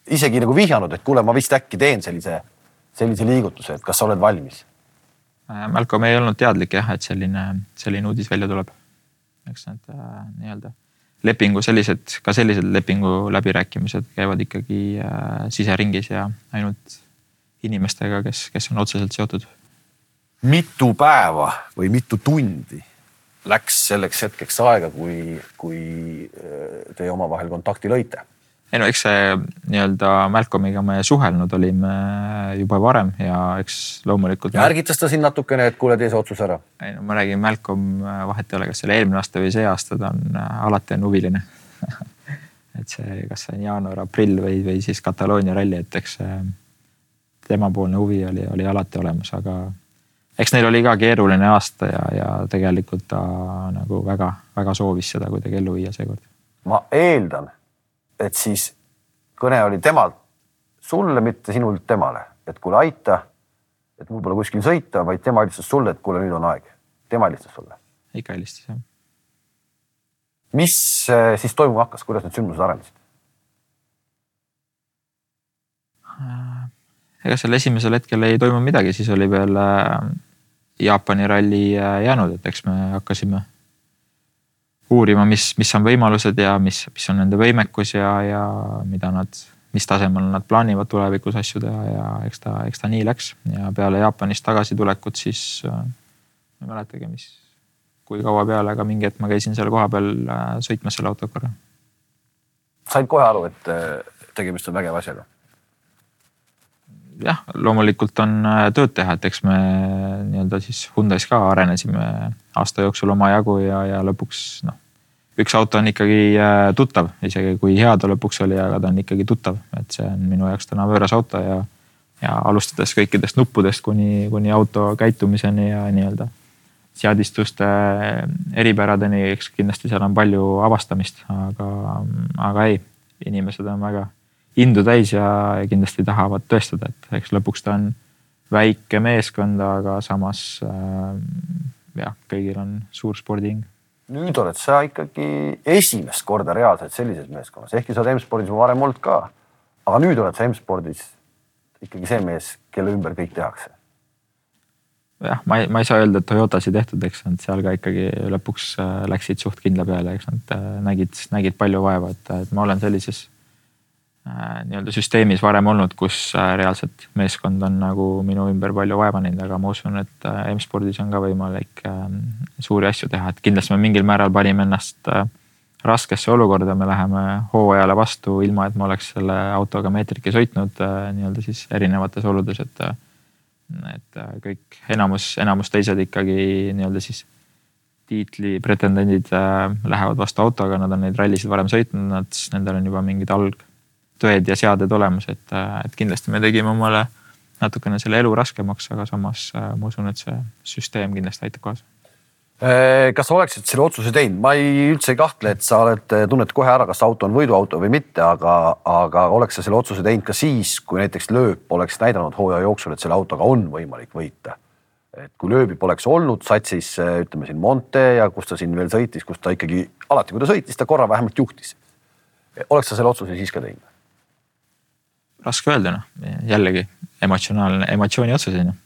isegi nagu vihjanud, et kuule, ma vist äkki teen sellise, sellise liigutuse, et kas sa oled valmis Äh, Malcolm ei olnud teadlik jah, et selline, selline uudis välja tuleb. eks need äh, nii-öelda lepingu sellised, ka sellised lepingu läbirääkimised käivad ikkagi äh, siseringis ja ainult inimestega, kes, kes on otseselt seotud. mitu päeva või mitu tundi läks selleks hetkeks aega, kui, kui äh, te omavahel kontakti lõite? Ei no eks see nii-öelda Malcolmiga me suhelnud olime juba varem ja eks loomulikult. ärgitas ta sind natukene, et kuule, tee see otsus ära? ei no ma räägin, Malcolm, vahet ei ole, kas see oli eelmine aasta või see aasta, ta on alati on huviline et see, kas see on jaanuar, aprill või, või siis Kataloonia ralli, et eks temapoolne huvi oli, oli alati olemas, aga eks neil oli ka keeruline aasta ja, ja tegelikult ta nagu väga-väga soovis seda kuidagi ellu viia seekord. ma eeldan et siis kõne oli temalt sulle, mitte sinult temale, et kuule, aita. et mul pole kuskil sõita, vaid tema helistas sulle, et kuule, nüüd on aeg. tema helistas sulle. ikka helistas jah. mis äh, siis toimuma hakkas, kuidas need sündmused arenesid? ega seal esimesel hetkel ei toimunud midagi, siis oli veel Jaapani ralli jäänud, et eks me hakkasime uurima, mis, mis on võimalused ja mis, mis on nende võimekus ja, ja mida nad, mis tasemel nad plaanivad tulevikus asju teha ja eks ta, eks ta nii läks ja peale Jaapanist tagasitulekut siis äh, ma ei mäletagi, mis, kui kaua peale, aga mingi hetk ma käisin seal kohapeal äh, sõitmas selle autoga korra. said kohe aru, et äh, tegemist on vägeva asjaga? Jah, loomulikult on tööd teha, et eks me nii-öelda siis Hyundai's ka arenesime aasta jooksul omajagu ja, ja lõpuks noh, üks auto on ikkagi äh, tuttav, isegi kui hea ta lõpuks oli, aga ta on ikkagi tuttav, et see on minu jaoks täna võõras auto ja, ja alustades kõikidest nuppudest kuni, kuni auto käitumiseni ja nii-öelda seadistuste eripäradeni, eks kindlasti seal on palju avastamist, aga, aga ei, inimesed on väga indu täis ja, kindlasti tahavad tõestada, et eks lõpuks ta on väike meeskond, aga samas äh, jah, kõigil on suur spordihing. nüüd oled sa ikkagi esimest korda reaalselt sellises meeskonnas, ehkki sa oled M-spordis varem olnud ka. aga nüüd oled sa M-spordis ikkagi see mees, kelle ümber kõik tehakse. jah, ma ei, ma ei saa öelda, et Toyotas ei tehtud, eks nad seal ka ikkagi lõpuks äh, läksid suht kindla peale, eks nad äh, nägid, nägid palju vaeva, et, et ma olen sellises nii-öelda süsteemis varem olnud, kus äh, reaalselt meeskond on nagu minu ümber palju vaeva näinud, aga ma usun, et äh, M-spordis on ka võimalik ähm, suuri asju teha, et kindlasti me mingil määral panime ennast raskesse olukorda, me läheme hooajale vastu, ilma et ma oleks selle autoga meetriki sõitnud nii-öelda siis erinevates oludes, et. et kõik enamus, enamus teised ikkagi nii-öelda siis tiitli pretendendid lähevad vastu autoga, nad on neid rallisid varem sõitnud, nad, nendel on juba mingid alg tõed ja seaded olemas, et, et kindlasti me tegime omale natukene selle elu raskemaks, aga samas äh, ma usun, et see süsteem kindlasti aitab kaasa äh, kas sa oleksid selle otsuse teinud, ma ei üldse ei kahtle, et sa oled, tunned kohe ära, kas auto on võiduauto või mitte, aga, aga oleks sa selle otsuse teinud ka siis, kui näiteks lööp oleks näidanud hooaja jooksul, et selle autoga on võimalik võita. et kui lööbi poleks olnud satsis, ütleme siin Monte ja kus ta siin veel sõitis, kus ta ikkagi alati, kui ta sõitis, ta korra vähemalt juhtis. oleks sa selle otsuse siis ka teinud? Raske öelda noh, jällegi emotsionaalne, emotsiooni otsus on ju.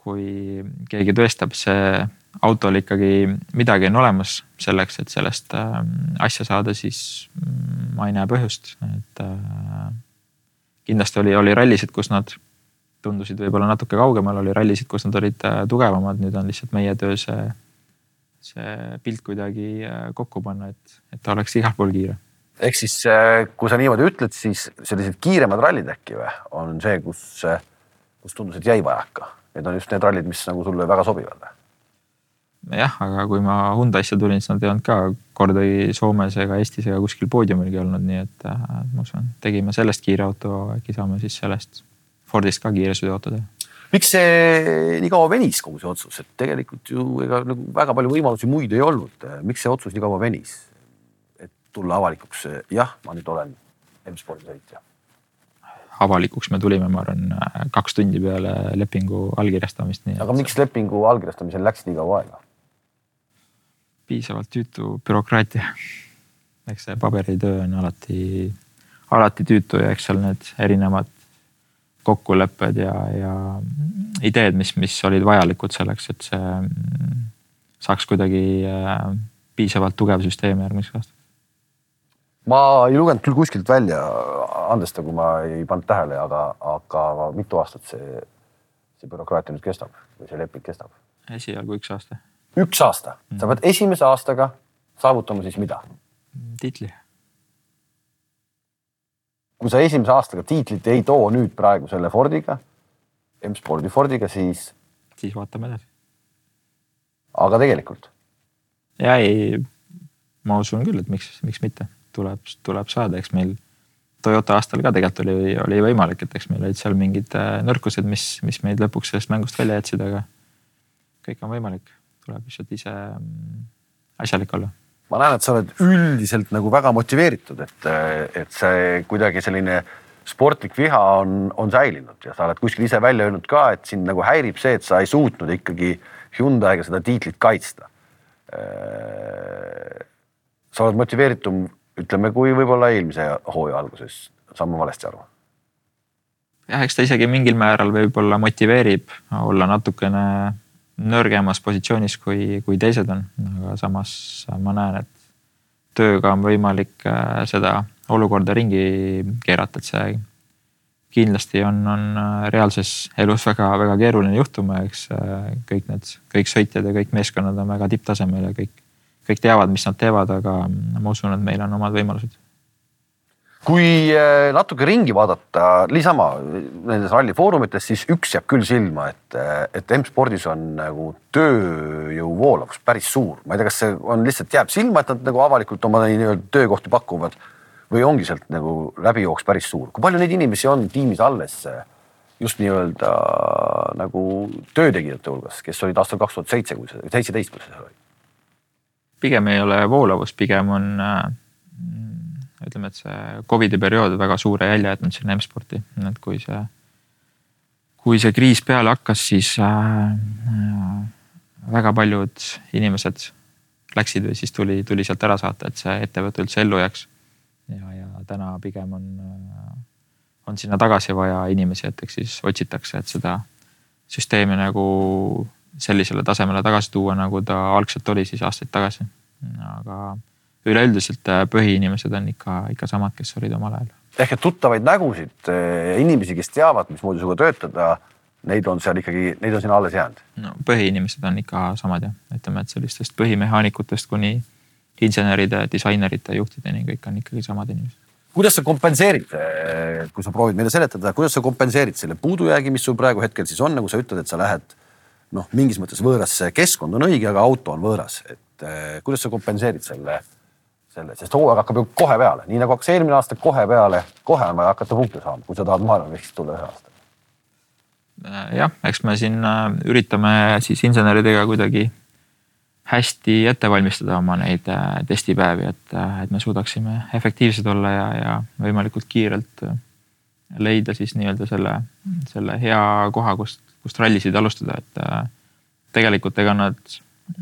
kui keegi tõestab, see autol ikkagi midagi on olemas selleks, et sellest äh, asja saada, siis mm, ma ei näe põhjust, et äh, kindlasti oli, oli rallisid, kus nad tundusid võib-olla natuke kaugemal, oli rallisid, kus nad olid äh, tugevamad, nüüd on lihtsalt meie töö see, see pilt kuidagi kokku panna, et, et ta oleks igal pool kiire ehk siis äh, kui sa niimoodi ütled, siis sellised kiiremad rallid äkki või on see, kus, äh, kus tundus, et jäi vajaka. Need on just need rallid, mis nagu sulle väga sobivad või? jah, aga kui ma Hyundai'sse tulin, siis nad ei olnud ka kordagi Soomes ega Eestis ega kuskil poodiumilgi olnud, nii et äh, ma usun, tegime sellest kiire auto, äkki saame siis sellest Fordist ka kiire sõiduauto teha miks see nii kaua venis, kogu see otsus, et tegelikult ju ega nagu väga palju võimalusi muid ei olnud. miks see otsus nii kaua venis? Tulla avalikuks, jah, ma nüüd olen M-spordi sõitja? avalikuks me tulime, ma arvan, kaks tundi peale lepingu allkirjastamist. aga miks lepingu allkirjastamisel läks nii kaua aega? piisavalt tüütu bürokraatia. eks see paberitöö on alati, alati tüütu ja eks seal need erinevad kokkulepped ja, ja ideed, mis, mis olid vajalikud selleks, et see saaks kuidagi äh, piisavalt tugev süsteem järgmiseks aastaks ma ei lugenud küll kuskilt välja, andesta, kui ma ei pannud tähele, aga, aga mitu aastat see, see bürokraatia nüüd kestab või see leping kestab? esialgu üks aasta. üks aasta mm., sa pead esimese aastaga saavutama siis mida? tiitli. kui sa esimese aastaga tiitlit ei too nüüd praegu selle Fordiga, M-spordi Fordiga, siis? siis vaatame edasi. aga tegelikult? ja ei, ma usun küll, et miks, miks mitte tuleb, tuleb saada, eks meil Toyota aastal ka tegelikult oli, oli võimalik, et eks meil olid seal mingid äh, nõrkused, mis, mis meid lõpuks sellest mängust välja jätsid, aga kõik on võimalik, tuleb lihtsalt ise mm, asjalik olla. ma näen, et sa oled üldiselt nagu väga motiveeritud, et, et see kuidagi selline sportlik viha on, on säilinud ja sa oled kuskil ise välja öelnud ka, et sind nagu häirib see, et sa ei suutnud ikkagi Hyundai'ga seda tiitlit kaitsta. sa oled motiveeritum, ütleme, kui võib-olla eelmise hooaja alguses, saan ma valesti aru? jah, eks ta isegi mingil määral võib-olla motiveerib olla natukene nõrgemas positsioonis, kui, kui teised on, aga samas ma näen, et tööga on võimalik äh, seda olukorda ringi keerata, et see kindlasti on, on äh, reaalses elus väga-väga keeruline juhtum ja eks äh, kõik need, kõik sõitjad ja kõik meeskonnad on väga tipptasemel ja kõik, kõik teavad, mis nad teevad, aga ma usun, et meil on omad võimalused kui äh, natuke ringi vaadata, niisama nendes ralli foorumites, siis üks jääb küll silma, et, et M-spordis on nagu tööjõu voolavus päris suur. ma ei tea, kas see on lihtsalt jääb silma, et nad nagu avalikult oma nii-öelda töökohti pakuvad või ongi sealt nagu läbijooks päris suur. kui palju neid inimesi on tiimis alles just nii-öelda nagu töötegijate hulgas, kes olid aastal kaks tuhat seitse, kui see, seitseteist, kui see oli? Pigem ei ole voolavus, pigem on äh ütleme, et see Covidi periood väga suure jälje jätnud sinna M-sporti, et kui see, kui see kriis peale hakkas, siis äh, äh, väga paljud inimesed läksid või siis tuli, tuli sealt ära saata, et see ettevõte üldse ellu jääks. ja, ja täna pigem on, on sinna tagasi vaja inimesi, et eks siis otsitakse, et seda süsteemi nagu sellisele tasemele tagasi tuua, nagu ta algselt oli siis aastaid tagasi. aga üleüldiselt äh, põhiinimesed on ikka, ikka samad, kes olid omal ajal. ehk et tuttavaid nägusid, äh, inimesi, kes teavad, mismoodi sinuga töötada, neid on seal ikkagi, neid on sinna alles jäänud? no põhiinimesed on ikka samad jah, ütleme, et sellistest põhimehaanikutest kuni inseneride, disainerite, juhtideni kõik on ikkagi samad inimesed kuidas sa kompenseerid, äh, kui sa proovid meile seletada, kuidas sa kompenseerid selle puudujäägi, mis sul praegu hetkel siis on, nagu sa ütled, et sa lähed noh, mingis mõttes võõrasse, keskkond on õige, aga auto on võõras, et kuidas sa kompenseerid selle selle, sest hooaeg hakkab ju kohe peale, nii nagu hakkas eelmine aasta kohe peale, kohe on vaja hakata punkte saama, kui sa tahad maailmameistriks tulla ühe aasta. Äh, jah, eks me siin äh, üritame siis inseneridega kuidagi hästi ette valmistada oma neid äh, testipäevi, et, et me suudaksime efektiivsed olla ja, ja võimalikult kiirelt leida siis nii-öelda selle, selle hea koha, kust, kust rallisid alustada, et tegelikult ega nad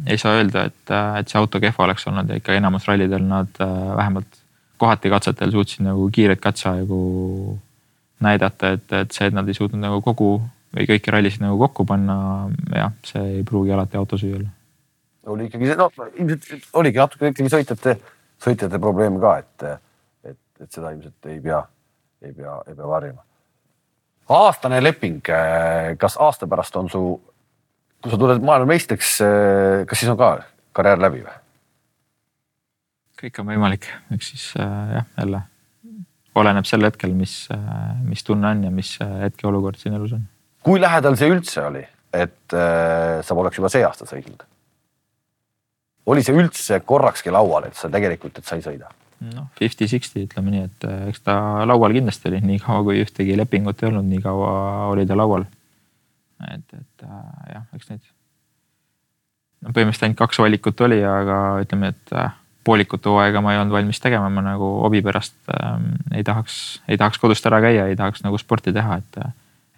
ei saa öelda, et, et see auto kehva oleks olnud ja ikka enamus rallidel nad äh, vähemalt kohati katsetel suutsid nagu kiiret katseaegu näidata, et, et see, et nad ei suutnud nagu kogu või kõiki rallisid nagu kokku panna, jah, see ei pruugi alati auto süü olla. oli ikkagi, no ilmselt oligi natuke ikkagi sõitjate, sõitjate probleem ka, et, et, et seda ilmselt ei pea, ei pea, ei pea varjama. Aastane leping, kas aasta pärast on su kui sa tuled maailmameistriks, eh, kas siis on ka karjäär läbi või? kõik on võimalik, eks siis äh, jah, jälle oleneb sel hetkel, mis äh,, mis tunne on ja mis äh, hetkeolukord siin elus on. kui lähedal see üldse oli, et äh, sa poleks juba see aasta sõitnud? oli see üldse korrakski laual, et sa tegelikult, et sa ei sõida? Noh, fifty-sixty ütleme nii, et eks ta laual kindlasti oli, nii kaua kui ühtegi lepingut ei olnud, nii kaua oli ta laual et, et äh, jah, eks neid. no põhimõtteliselt ainult kaks valikut oli, aga ütleme, et äh, poolikut hooaega ma ei olnud valmis tegema, ma nagu hobi pärast ähm, ei tahaks, ei tahaks kodust ära käia, ei tahaks nagu sporti teha, et,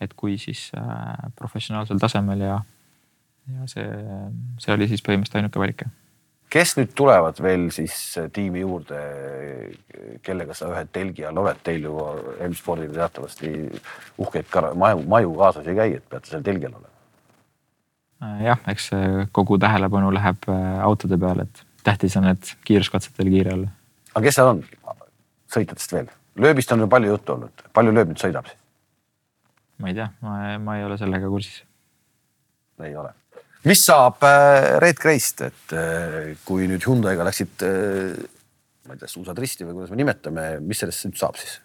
et kui siis äh, professionaalsel tasemel ja, ja see, see oli siis põhimõtteliselt ainuke valik kes nüüd tulevad veel siis tiimi juurde, kellega sa ühe telgi all oled, teil ju M-spordil teatavasti uhkeid maju, maju kaasas ei käi, et peate seal telgi all olema. jah, eks kogu tähelepanu läheb äh, autode peale, et tähtis on, et kiiruskatsetel kiire olla. aga kes seal on sõitjatest veel? lööbist on ju palju juttu olnud, palju lööb nüüd sõidab siis? ma ei tea, ma, ma ei ole sellega kursis. ei ole mis saab äh, Red Graced, et äh, kui nüüd Hyundai'ga läksid, äh, ma ei tea, suusad risti või kuidas me nimetame, mis sellest nüüd saab siis?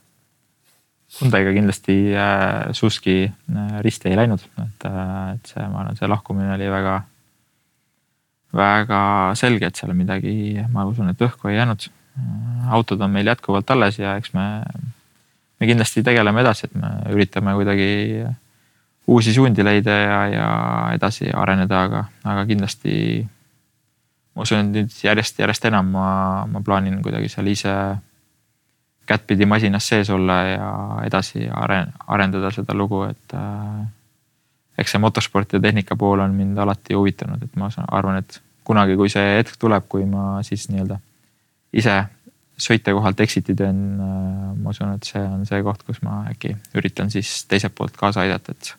Hyundai'ga kindlasti suuski risti ei läinud, et, et see, ma arvan, see lahkumine oli väga, väga selge, et seal midagi, ma usun, et õhku ei jäänud. autod on meil jätkuvalt alles ja eks me, me kindlasti tegeleme edasi, et me üritame kuidagi uusi suundi leida ja, ja edasi areneda, aga, aga kindlasti ma usun, et nüüd järjest-järjest enam ma, ma plaanin kuidagi seal ise kättpidi masinas sees olla ja edasi aren-, arendada seda lugu, et, eks see motosport ja tehnika pool on mind alati huvitanud, et ma arvan, et kunagi, kui see hetk tuleb, kui ma siis nii-öelda ise sõitja kohalt exit'i teen, äh, ma usun, et see on see koht, kus ma äkki üritan siis teiselt poolt kaasa aidata, et.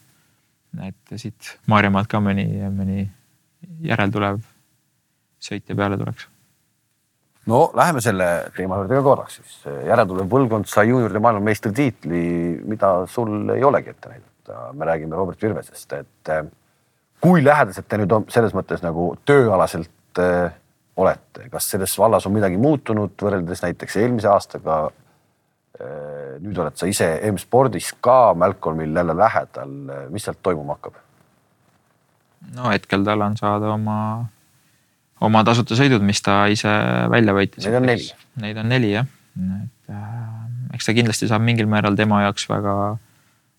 Et siit Maarjamaalt ka mõni, mõni järeltulev sõitja peale tuleks. no läheme selle teema juurde ka korraks siis. järeltulev põlvkond sai juunioride maailmameistritiitli, mida sul ei olegi ette näidata. me räägime Robert Virvesest, et eh, kui lähedased te nüüd selles mõttes nagu tööalaselt äh, olete, kas selles vallas on midagi muutunud võrreldes näiteks eelmise aastaga? Nüüd oled sa ise M-spordis ka Malcolmil jälle lähedal, mis sealt toimuma hakkab? no hetkel tal on saada oma oma tasuta sõidud, mis ta ise välja võitis. Neid on neli. Neid on neli jah, et äh, eks ta kindlasti saab mingil määral tema jaoks väga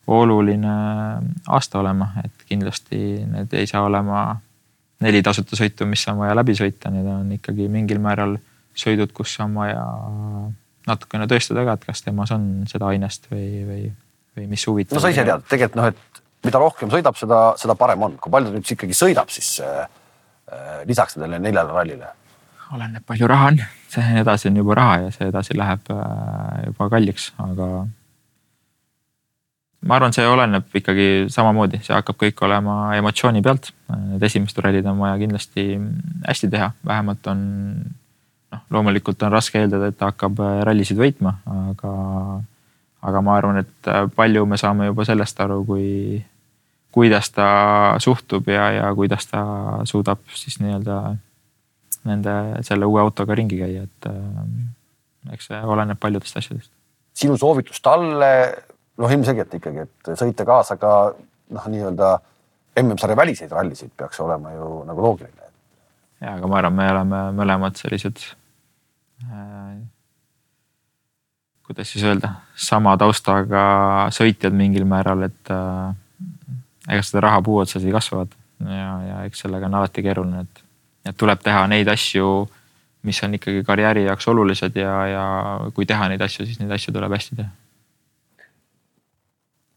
oluline aasta olema, et kindlasti need ei saa olema neli tasuta sõitu, mis on vaja läbi sõita, need on ikkagi mingil määral sõidud, kus on vaja natukene tõestada ka, et kas temas on seda ainest või, või, või mis huvitab. no sa ise tead, tegelikult noh, et mida rohkem sõidab, seda, seda parem on, kui palju ta nüüd ikkagi sõidab, siis äh, Äh, lisaks nendele neljale rallile? oleneb, palju raha on, see edasi on juba raha ja see edasi läheb äh, juba kalliks, aga. ma arvan, see oleneb ikkagi samamoodi, see hakkab kõik olema emotsiooni pealt. Need esimesed rallid on vaja kindlasti hästi teha, vähemalt on noh, loomulikult on raske eeldada, et ta hakkab äh, rallisid võitma, aga, aga ma arvan, et palju me saame juba sellest aru, kui kuidas ta suhtub ja, ja kuidas ta suudab siis nii-öelda nende, selle uue autoga ringi käia, et äh, eks see oleneb paljudest asjadest. sinu soovitus talle, noh, ilmselgelt ikkagi, et sõita kaasa ka noh, nii-öelda MM-sarja väliseid rallisid peaks olema ju nagu loogiline. Ja, aga ma arvan, me oleme mõlemad sellised äh, kuidas siis öelda, sama taustaga sõitjad mingil määral, et äh, ega seda raha puu otsas ei kasva ja, ja eks sellega on alati keeruline, et, et tuleb teha neid asju, mis on ikkagi karjääri jaoks olulised ja, ja kui teha neid asju, siis neid asju tuleb hästi teha.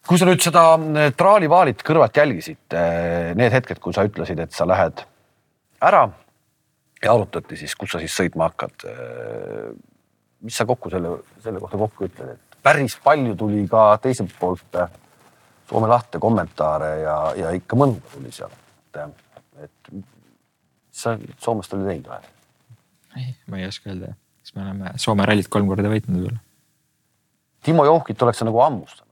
kui sa nüüd seda eh, traalivaalit kõrvalt jälgisid, eh, need hetked, kui sa ütlesid, et sa lähed ära ja arutati siis, kus sa siis sõitma hakkad. Eh, mis sa kokku selle, selle kohta kokku ütled, et päris palju tuli ka teiselt poolt Soome lahte kommentaare ja, ja ikka mõnda tuli seal, et, et mis sa Soomest olid teinud või? ei, ma ei oska öelda, kas me oleme Soome rallit kolm korda võitnud võib-olla. Timo Johkit oleks sa nagu hammustanud?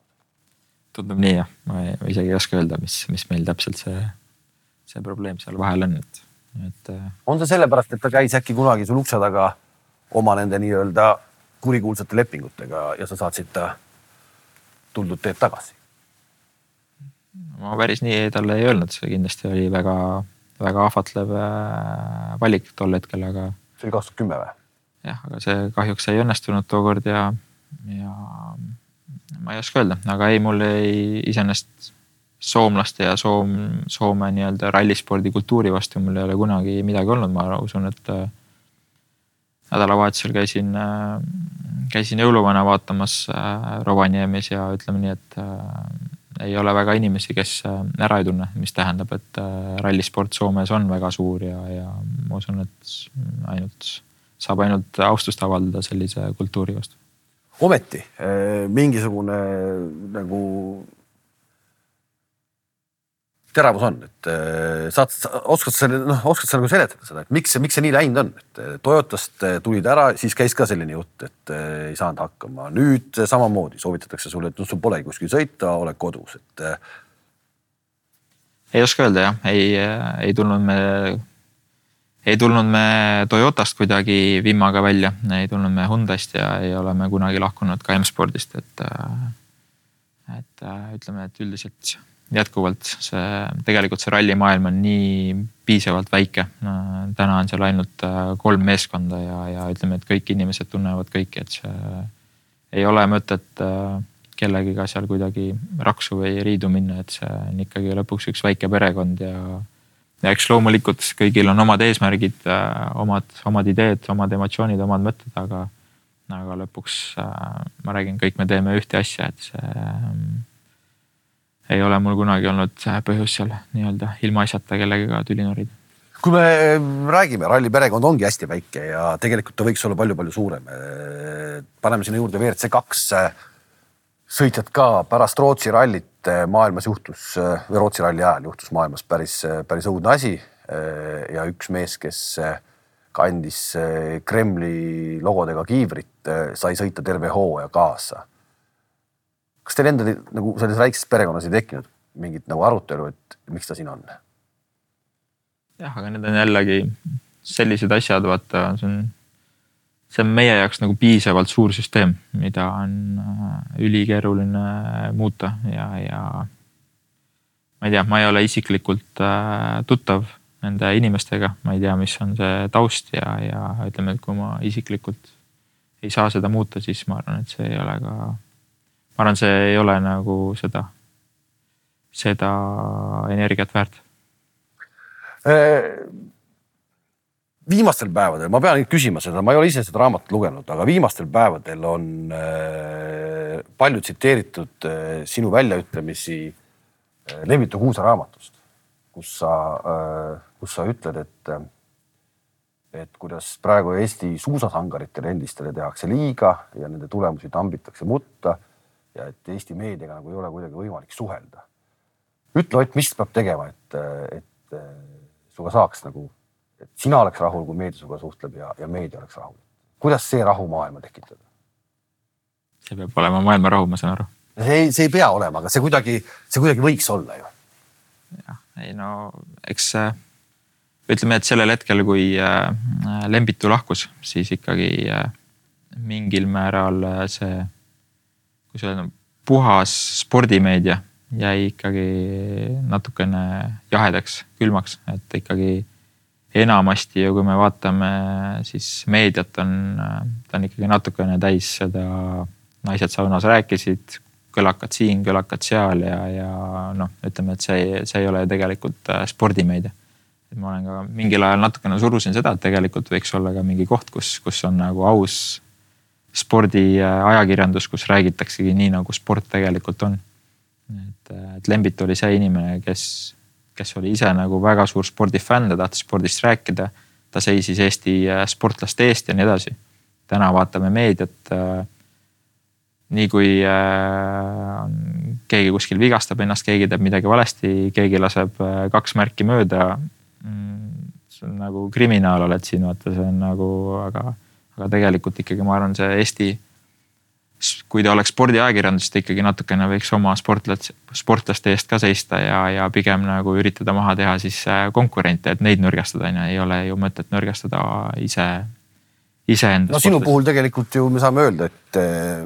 tundub nii jah, ma isegi ei oska öelda, mis, mis meil täpselt see, see probleem seal vahel on, et, et. Äh, on see sellepärast, et ta käis äkki kunagi sul ukse taga oma nende nii-öelda kurikuulsate lepingutega ja sa saatsid ta tuldud teed tagasi? ma päris nii talle ei öelnud, see kindlasti oli väga, väga ahvatlev äh, valik tol hetkel, aga. see oli kaks tuhat kümme või? jah, aga see kahjuks ei õnnestunud tookord ja, ja ma ei oska öelda, aga ei, mul ei iseenesest soomlaste ja Soom, Soome nii-öelda rallispordi kultuuri vastu mul ei ole kunagi midagi olnud, ma usun, et äh, nädalavahetusel käisin, äh, käisin jõuluvana vaatamas Rovaniemis ja ütleme nii, et ei ole väga inimesi, kes äh, ära ei tunne, mis tähendab, et äh, rallisport Soomes on väga suur ja, ja ma usun, et ainult, saab ainult austust avaldada sellise kultuuri vastu. ometi äh, mingisugune nagu teravus on, et äh, saad, oskad sa noh, oskad sa nagu seletada seda, et miks miks see nii läinud on, et äh, Toyotast äh, tulid ära, siis käis ka selline jutt, et ei saanud hakkama. nüüd samamoodi soovitatakse sulle, et noh, sul polegi kuskil sõita, oled kodus, et. ei oska öelda jah, ei, ei tulnud me, ei tulnud me Toyotast kuidagi vimmaga välja, ei tulnud me Hyundai'st ja ei ole me kunagi lahkunud ka M-spordist, et. et ütleme, et üldiselt jätkuvalt see, tegelikult see rallimaailm on nii piisavalt väike. täna on seal ainult äh, kolm meeskonda ja, ja ütleme, et kõik inimesed tunnevad kõiki, et see ei ole mõtet äh, kellegiga seal kuidagi raksu või riidu minna, et see on ikkagi lõpuks üks väike perekond ja. ja eks loomulikult kõigil on omad eesmärgid, äh, omad, omad ideed, omad emotsioonid, omad mõtted, aga, aga lõpuks ma räägin, kõik me teeme ühte asja, et see ei ole mul kunagi olnud põhjust seal nii-öelda ilmaasjata kellegagi tüli norida kui me räägime, ralli perekond ongi hästi väike ja tegelikult ta võiks olla palju-palju suurem. paneme sinna juurde WRC kaks sõitjad ka pärast Rootsi rallit maailmas juhtus või Rootsi ralli ajal juhtus maailmas päris, päris õudne asi. ja üks mees, kes kandis Kremli logodega kiivrit, sai sõita terve hooaja kaasa kas teil endal nagu selles väikses perekonnas ei tekkinud mingit nagu arutelu, et miks ta siin on? jah, aga need on jällegi sellised asjad, vaata, see on, see on meie jaoks nagu piisavalt suur süsteem, mida on äh, ülikeeruline muuta ja, ja ma ei tea, ma ei ole isiklikult äh, tuttav nende inimestega, ma ei tea, mis on see taust ja, ja ütleme, et kui ma isiklikult ei saa seda muuta, siis ma arvan, et see ei ole ka ma arvan, see ei ole nagu seda, seda energiat väärt. Äh, viimastel päevadel, ma pean küsima seda, ma ei ole ise seda raamatut lugenud, aga viimastel päevadel on äh, palju tsiteeritud äh, sinu väljaütlemisi Levitu Kuusa raamatust, kus sa, kus sa ütled, et et kuidas praegu Eesti suusasangaritele endistele tehakse liiga ja nende tulemusi tambitakse mutta ja et Eesti meediaga nagu ei ole kuidagi võimalik suhelda. ütle Ott, mis peab tegema, et, et sinuga saaks nagu, et sina oleks rahul, kui meedia sinuga suhtleb ja, ja meedia oleks rahul. kuidas see rahu maailma tekitada? see peab olema maailma rahu, ma saan aru. see ei, see ei pea olema, aga see kuidagi, see kuidagi võiks olla ju. jah, ei no eks ütleme, et sellel hetkel, kui äh, Lembitu lahkus, siis ikkagi äh, mingil määral äh, see öelda, puhas spordimeedia jäi ikkagi natukene jahedaks, külmaks, et ikkagi enamasti ju kui me vaatame, siis meediat on, ta on ikkagi natukene täis seda, naised saunas rääkisid, kõlakad siin, kõlakad seal ja, ja noh, ütleme, et see, see ei ole tegelikult äh, spordimeedia. et ma olen ka mingil ajal natukene surusin seda, et tegelikult võiks olla ka mingi koht, kus, kus on nagu aus spordiajakirjandus, kus räägitaksegi nii, nagu sport tegelikult on. et, et Lembit oli see inimene, kes, kes oli ise nagu väga suur spordifänn, ta tahtis spordist rääkida. ta seisis Eesti äh, sportlaste eest ja nii edasi. täna vaatame meediat. Äh, nii kui äh, keegi kuskil vigastab ennast, keegi teeb midagi valesti, keegi laseb kaks märki mööda. Mm, see on nagu kriminaal oled siin, vaata, see on nagu, aga aga tegelikult ikkagi ma arvan, see Eesti, kui ta oleks spordiajakirjandus, ta ikkagi natukene võiks oma sportlaste, sportlaste eest ka seista ja, ja pigem nagu üritada maha teha siis äh, konkurente, et neid nõrgestada on ju, ei ole ju mõtet nõrgestada ise iseenda. no sinu puhul tegelikult ju me saame öelda, et äh,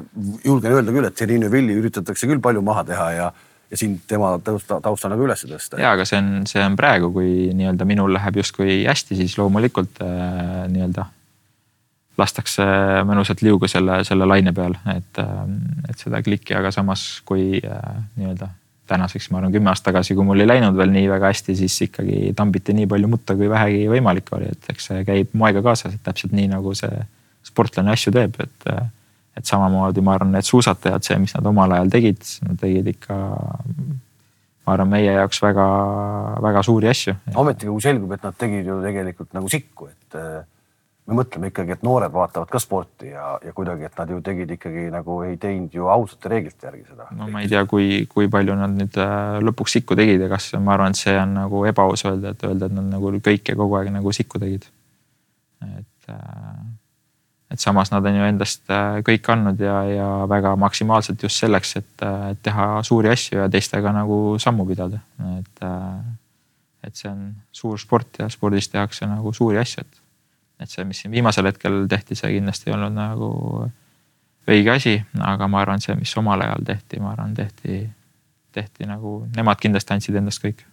julgen öelda küll, et Serino Villi üritatakse küll palju maha teha ja, ja sind tema tausta, tausta nagu üles tõsta. ja, aga see on, see on praegu, kui nii-öelda minul läheb justkui hästi, siis loomulikult äh, nii-öelda lastakse mõnusalt liugu selle, selle laine peal, et, et seda klikki, aga samas kui äh, nii-öelda tänaseks, ma arvan, kümme aastat tagasi, kui mul ei läinud veel nii väga hästi, siis ikkagi tambiti nii palju mutta, kui vähegi võimalik oli, et eks see käib moega kaasas, et täpselt nii nagu see sportlane asju teeb, et. et samamoodi ma arvan, need suusatajad, see, mis nad omal ajal tegid, nad tegid ikka. ma arvan, meie jaoks väga-väga suuri asju. ometigi, kui selgub, et nad tegid ju tegelikult nagu sikku, et me mõtleme ikkagi, et noored vaatavad ka sporti ja, ja kuidagi, et nad ju tegid ikkagi nagu ei teinud ju ausate reeglite järgi seda. no ma ei tea, kui, kui palju nad nüüd äh, lõpuks sikku tegid ja kas ma arvan, et see on nagu ebaaus öelda, et öelda, et nad nagu kõike kogu aeg nagu sikku tegid. et, äh, et samas nad on ju endast äh, kõik andnud ja, ja väga maksimaalselt just selleks, et, teha suuri asju ja teistega nagu sammu pidada, et. et see on suur sport ja spordis tehakse nagu suuri asju, et et see, mis siin viimasel hetkel tehti, see kindlasti ei olnud nagu õige asi, aga ma arvan, see, mis omal ajal tehti, ma arvan, tehti, tehti nagu, nemad kindlasti andsid endast kõik.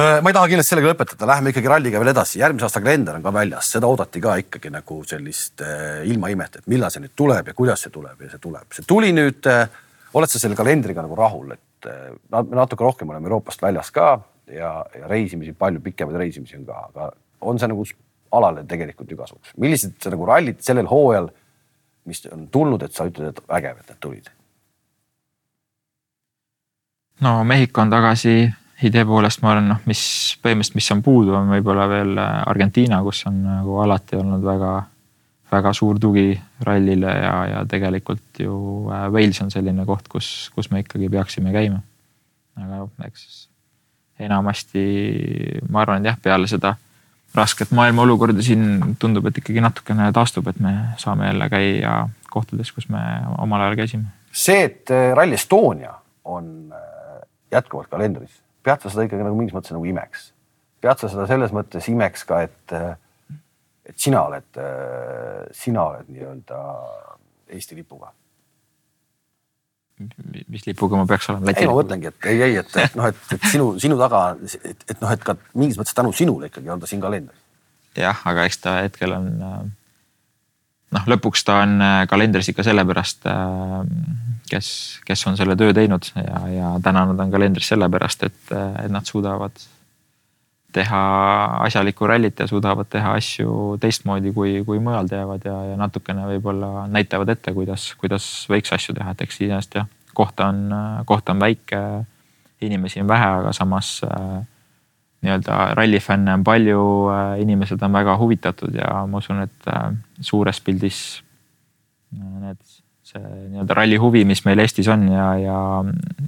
Äh, ma ei taha kindlasti sellega lõpetada, läheme ikkagi ralliga veel edasi, järgmise aasta kalender on ka väljas, seda oodati ka ikkagi nagu sellist äh, ilmaimet, et millal see nüüd tuleb ja kuidas see tuleb ja see tuleb, see tuli nüüd äh,. oled sa selle kalendriga nagu rahul, et natuke rohkem oleme Euroopast väljas ka ja, ja reisimisi, palju pikemaid reisimisi on ka, aga on see nagu alale tegelikult ju kasuks. millised nagu rallid sellel hooajal, mis on tulnud, et sa ütled, et vägev, et need tulid? no Mehhiko on tagasi idee poolest ma arvan, noh, mis põhimõtteliselt, mis on puudu, on võib-olla veel äh, Argentiina, kus on nagu alati olnud väga, väga suur tugi rallile ja, ja tegelikult ju äh, Wales on selline koht, kus, kus me ikkagi peaksime käima. aga noh, eks enamasti ma arvan, et jah, peale seda rasket maailma olukorda siin tundub, et ikkagi natukene taastub, et me saame jälle käia kohtades, kus me omal ajal käisime. see, et äh, Rally Estonia on jätkuvalt kalendris pead sa seda ikkagi nagu mingis mõttes nagu imeks. pead sa seda selles mõttes imeks ka, et, et sina oled, sina oled nii-öelda Eesti lipuga. Mis lipuga ma peaks olema? ei, ma mõtlengi, et ei, ei, et, et noh, et, et sinu, sinu taga, et, et noh, et ka mingis mõttes tänu sinule ikkagi on ta siin kalendris. jah, aga eks ta hetkel on noh, lõpuks ta on kalendris ikka sellepärast kes, kes on selle töö teinud ja, ja täna nad on kalendris sellepärast, et, et nad suudavad teha asjalikku rallit ja suudavad teha asju teistmoodi, kui, kui mujal teevad ja, ja natukene võib-olla näitavad ette, kuidas, kuidas võiks asju teha, et eks iseenesest jah, koht on, koht on väike, inimesi on vähe, aga samas äh, nii-öelda rallifänne on palju, äh, inimesed on väga huvitatud ja ma usun, et äh, suures pildis need see nii-öelda ralli huvi, mis meil Eestis on ja, ja,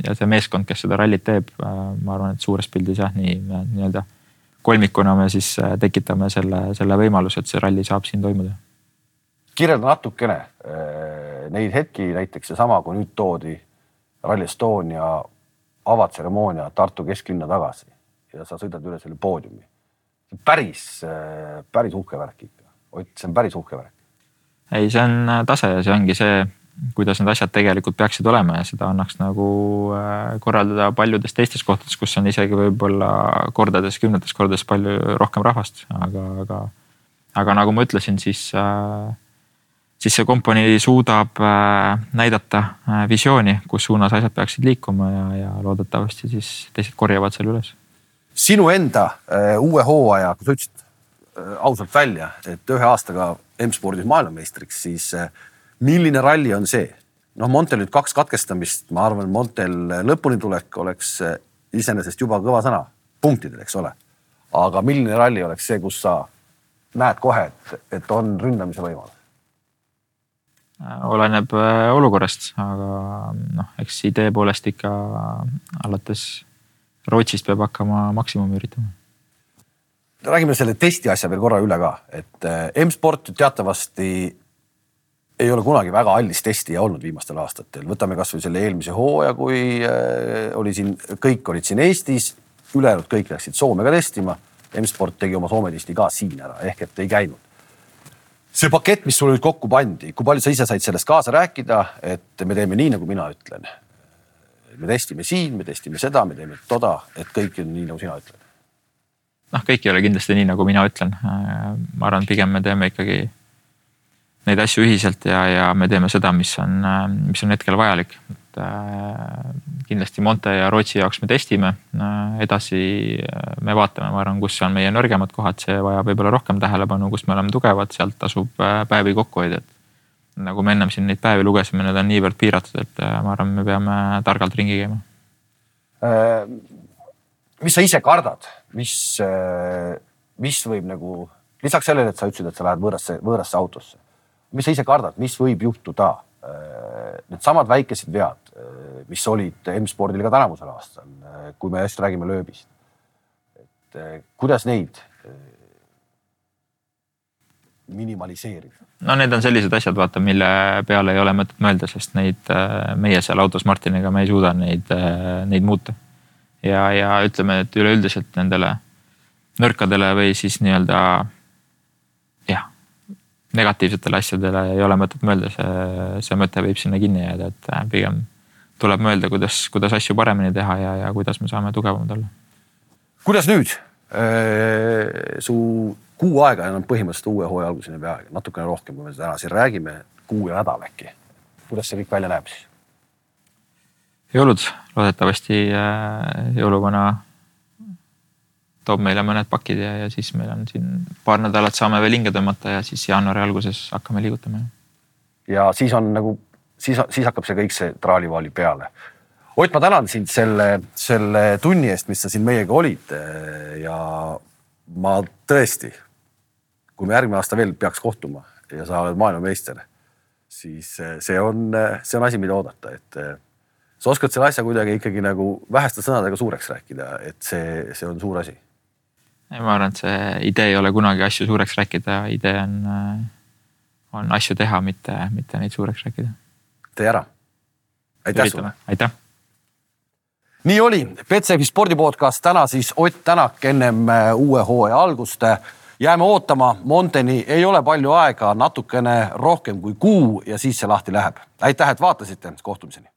ja see meeskond, kes seda rallit teeb, ma arvan, et suures pildis jah, nii nii-öelda kolmikuna me siis äh, tekitame selle, selle võimaluse, et see ralli saab siin toimuda. kirjelda natukene äh, neid hetki, näiteks seesama, kui nüüd toodi Rally Estonia avatseremoonia Tartu kesklinna tagasi ja sa sõidad üle selle poodiumi. päris, päris uhke värk ikka, Ott, see on päris uhke värk. ei, see on tase ja see ongi see kuidas need asjad tegelikult peaksid olema ja seda annaks nagu äh, korraldada paljudes teistes kohtades, kus on isegi võib-olla kordades, kümnetes kordades palju rohkem rahvast, aga, aga, aga nagu ma ütlesin, siis, äh, siis see kompanii suudab äh, näidata visiooni, kus suunas asjad peaksid liikuma ja, ja loodetavasti siis teised korjavad selle üles. sinu enda uue hooaja, kui sa ütlesid ausalt välja, et ühe aastaga M-spordis maailmameistriks, siis milline ralli on see? noh, Montel nüüd kaks katkestamist, ma arvan, Montel lõpuni tulek oleks eh, iseenesest juba kõva sõna punktidel, eks ole. aga milline ralli oleks see, kus sa näed kohe, et, et on ründamise võimalus? oleneb eh, olukorrast, aga noh, eks idee poolest ikka alates Rootsist peab hakkama maksimumi üritama räägime selle testi asja veel korra üle ka, et eh, M-sport teatavasti ei ole kunagi väga hallis testija olnud viimastel aastatel, võtame kasvõi selle eelmise hooaja, kui äh, oli siin, kõik olid siin Eestis, ülejäänud kõik läksid Soome ka testima. M-sport tegi oma Soome testi ka siin ära, ehk et ei käinud. see pakett, mis sulle nüüd kokku pandi, kui palju sa ise said sellest kaasa rääkida, et me teeme nii, nagu mina ütlen. me testime siin, me testime seda, me teeme toda, et kõik on nii, nagu sina ütled. noh, kõik ei ole kindlasti nii, nagu mina ütlen. ma arvan, pigem me teeme ikkagi neid asju ühiselt ja, ja me teeme seda, mis on, mis on hetkel vajalik. et äh, kindlasti Monte ja Rootsi jaoks me testime äh,, edasi äh, me vaatame, ma arvan, kus on meie nõrgemad kohad, see vajab võib-olla rohkem tähelepanu, kus me oleme tugevad, sealt tasub päevi kokku hoida, et nagu me ennem siin neid päevi lugesime, need on niivõrd piiratud, et ma arvan, me peame targalt ringi käima mis sa ise kardad, mis, mis võib nagu lisaks sellele, et sa ütlesid, et sa lähed võõrasse, võõrasse autosse mis sa ise kardad, mis võib juhtuda? Äh, needsamad väikesed vead, äh, mis olid M-spordil ka tänavusel aastal, äh, kui me just räägime lööbist. et kuidas neid minimaliseerida? no need on sellised asjad, vaata, mille peale ei ole mõtet mõelda, sest neid meie seal autos Martiniga, me ei suuda neid, neid muuta. ja, ja ütleme, et üleüldiselt nendele nõrkadele või siis nii-öelda negatiivsetele asjadele ei ole mõtet mõelda, see, see mõte võib sinna kinni jääda, et äh, pigem tuleb mõelda, kuidas, kuidas asju paremini teha ja, ja kuidas me saame tugevamad olla. kuidas nüüd? Äh, su kuu aega enam põhimõtteliselt uue hooaja alguseni peaaegu, natukene rohkem, kui me täna siin räägime, kuu ja nädal äkki. kuidas see kõik välja näeb siis? jõulud, loodetavasti äh, jõuluvana toob meile mõned pakid ja, ja siis meil on siin paar nädalat saame veel hinge tõmmata ja siis jaanuari alguses hakkame liigutama. ja siis on nagu, siis, siis hakkab see kõik see traalivaali peale. Ott, ma tänan sind selle, selle tunni eest, mis sa siin meiega olid ja ma tõesti, kui me järgmine aasta veel peaks kohtuma ja sa oled maailmameister, siis see on, see on asi, mida oodata, et sa oskad selle asja kuidagi ikkagi nagu väheste sõnadega suureks rääkida, et see, see on suur asi. Ma arvan, et see idee ei ole kunagi asju suureks rääkida, idee on, on asju teha, mitte, mitte neid suureks rääkida. tee ära. aitäh sulle. aitäh nii oli, Betsafe spordipodcast täna siis Ott Tänak ennem äh, uue hooaja algust. jääme ootama, Monteni ei ole palju aega, natukene rohkem kui kuu ja siis see lahti läheb. aitäh, et vaatasite, kohtumiseni.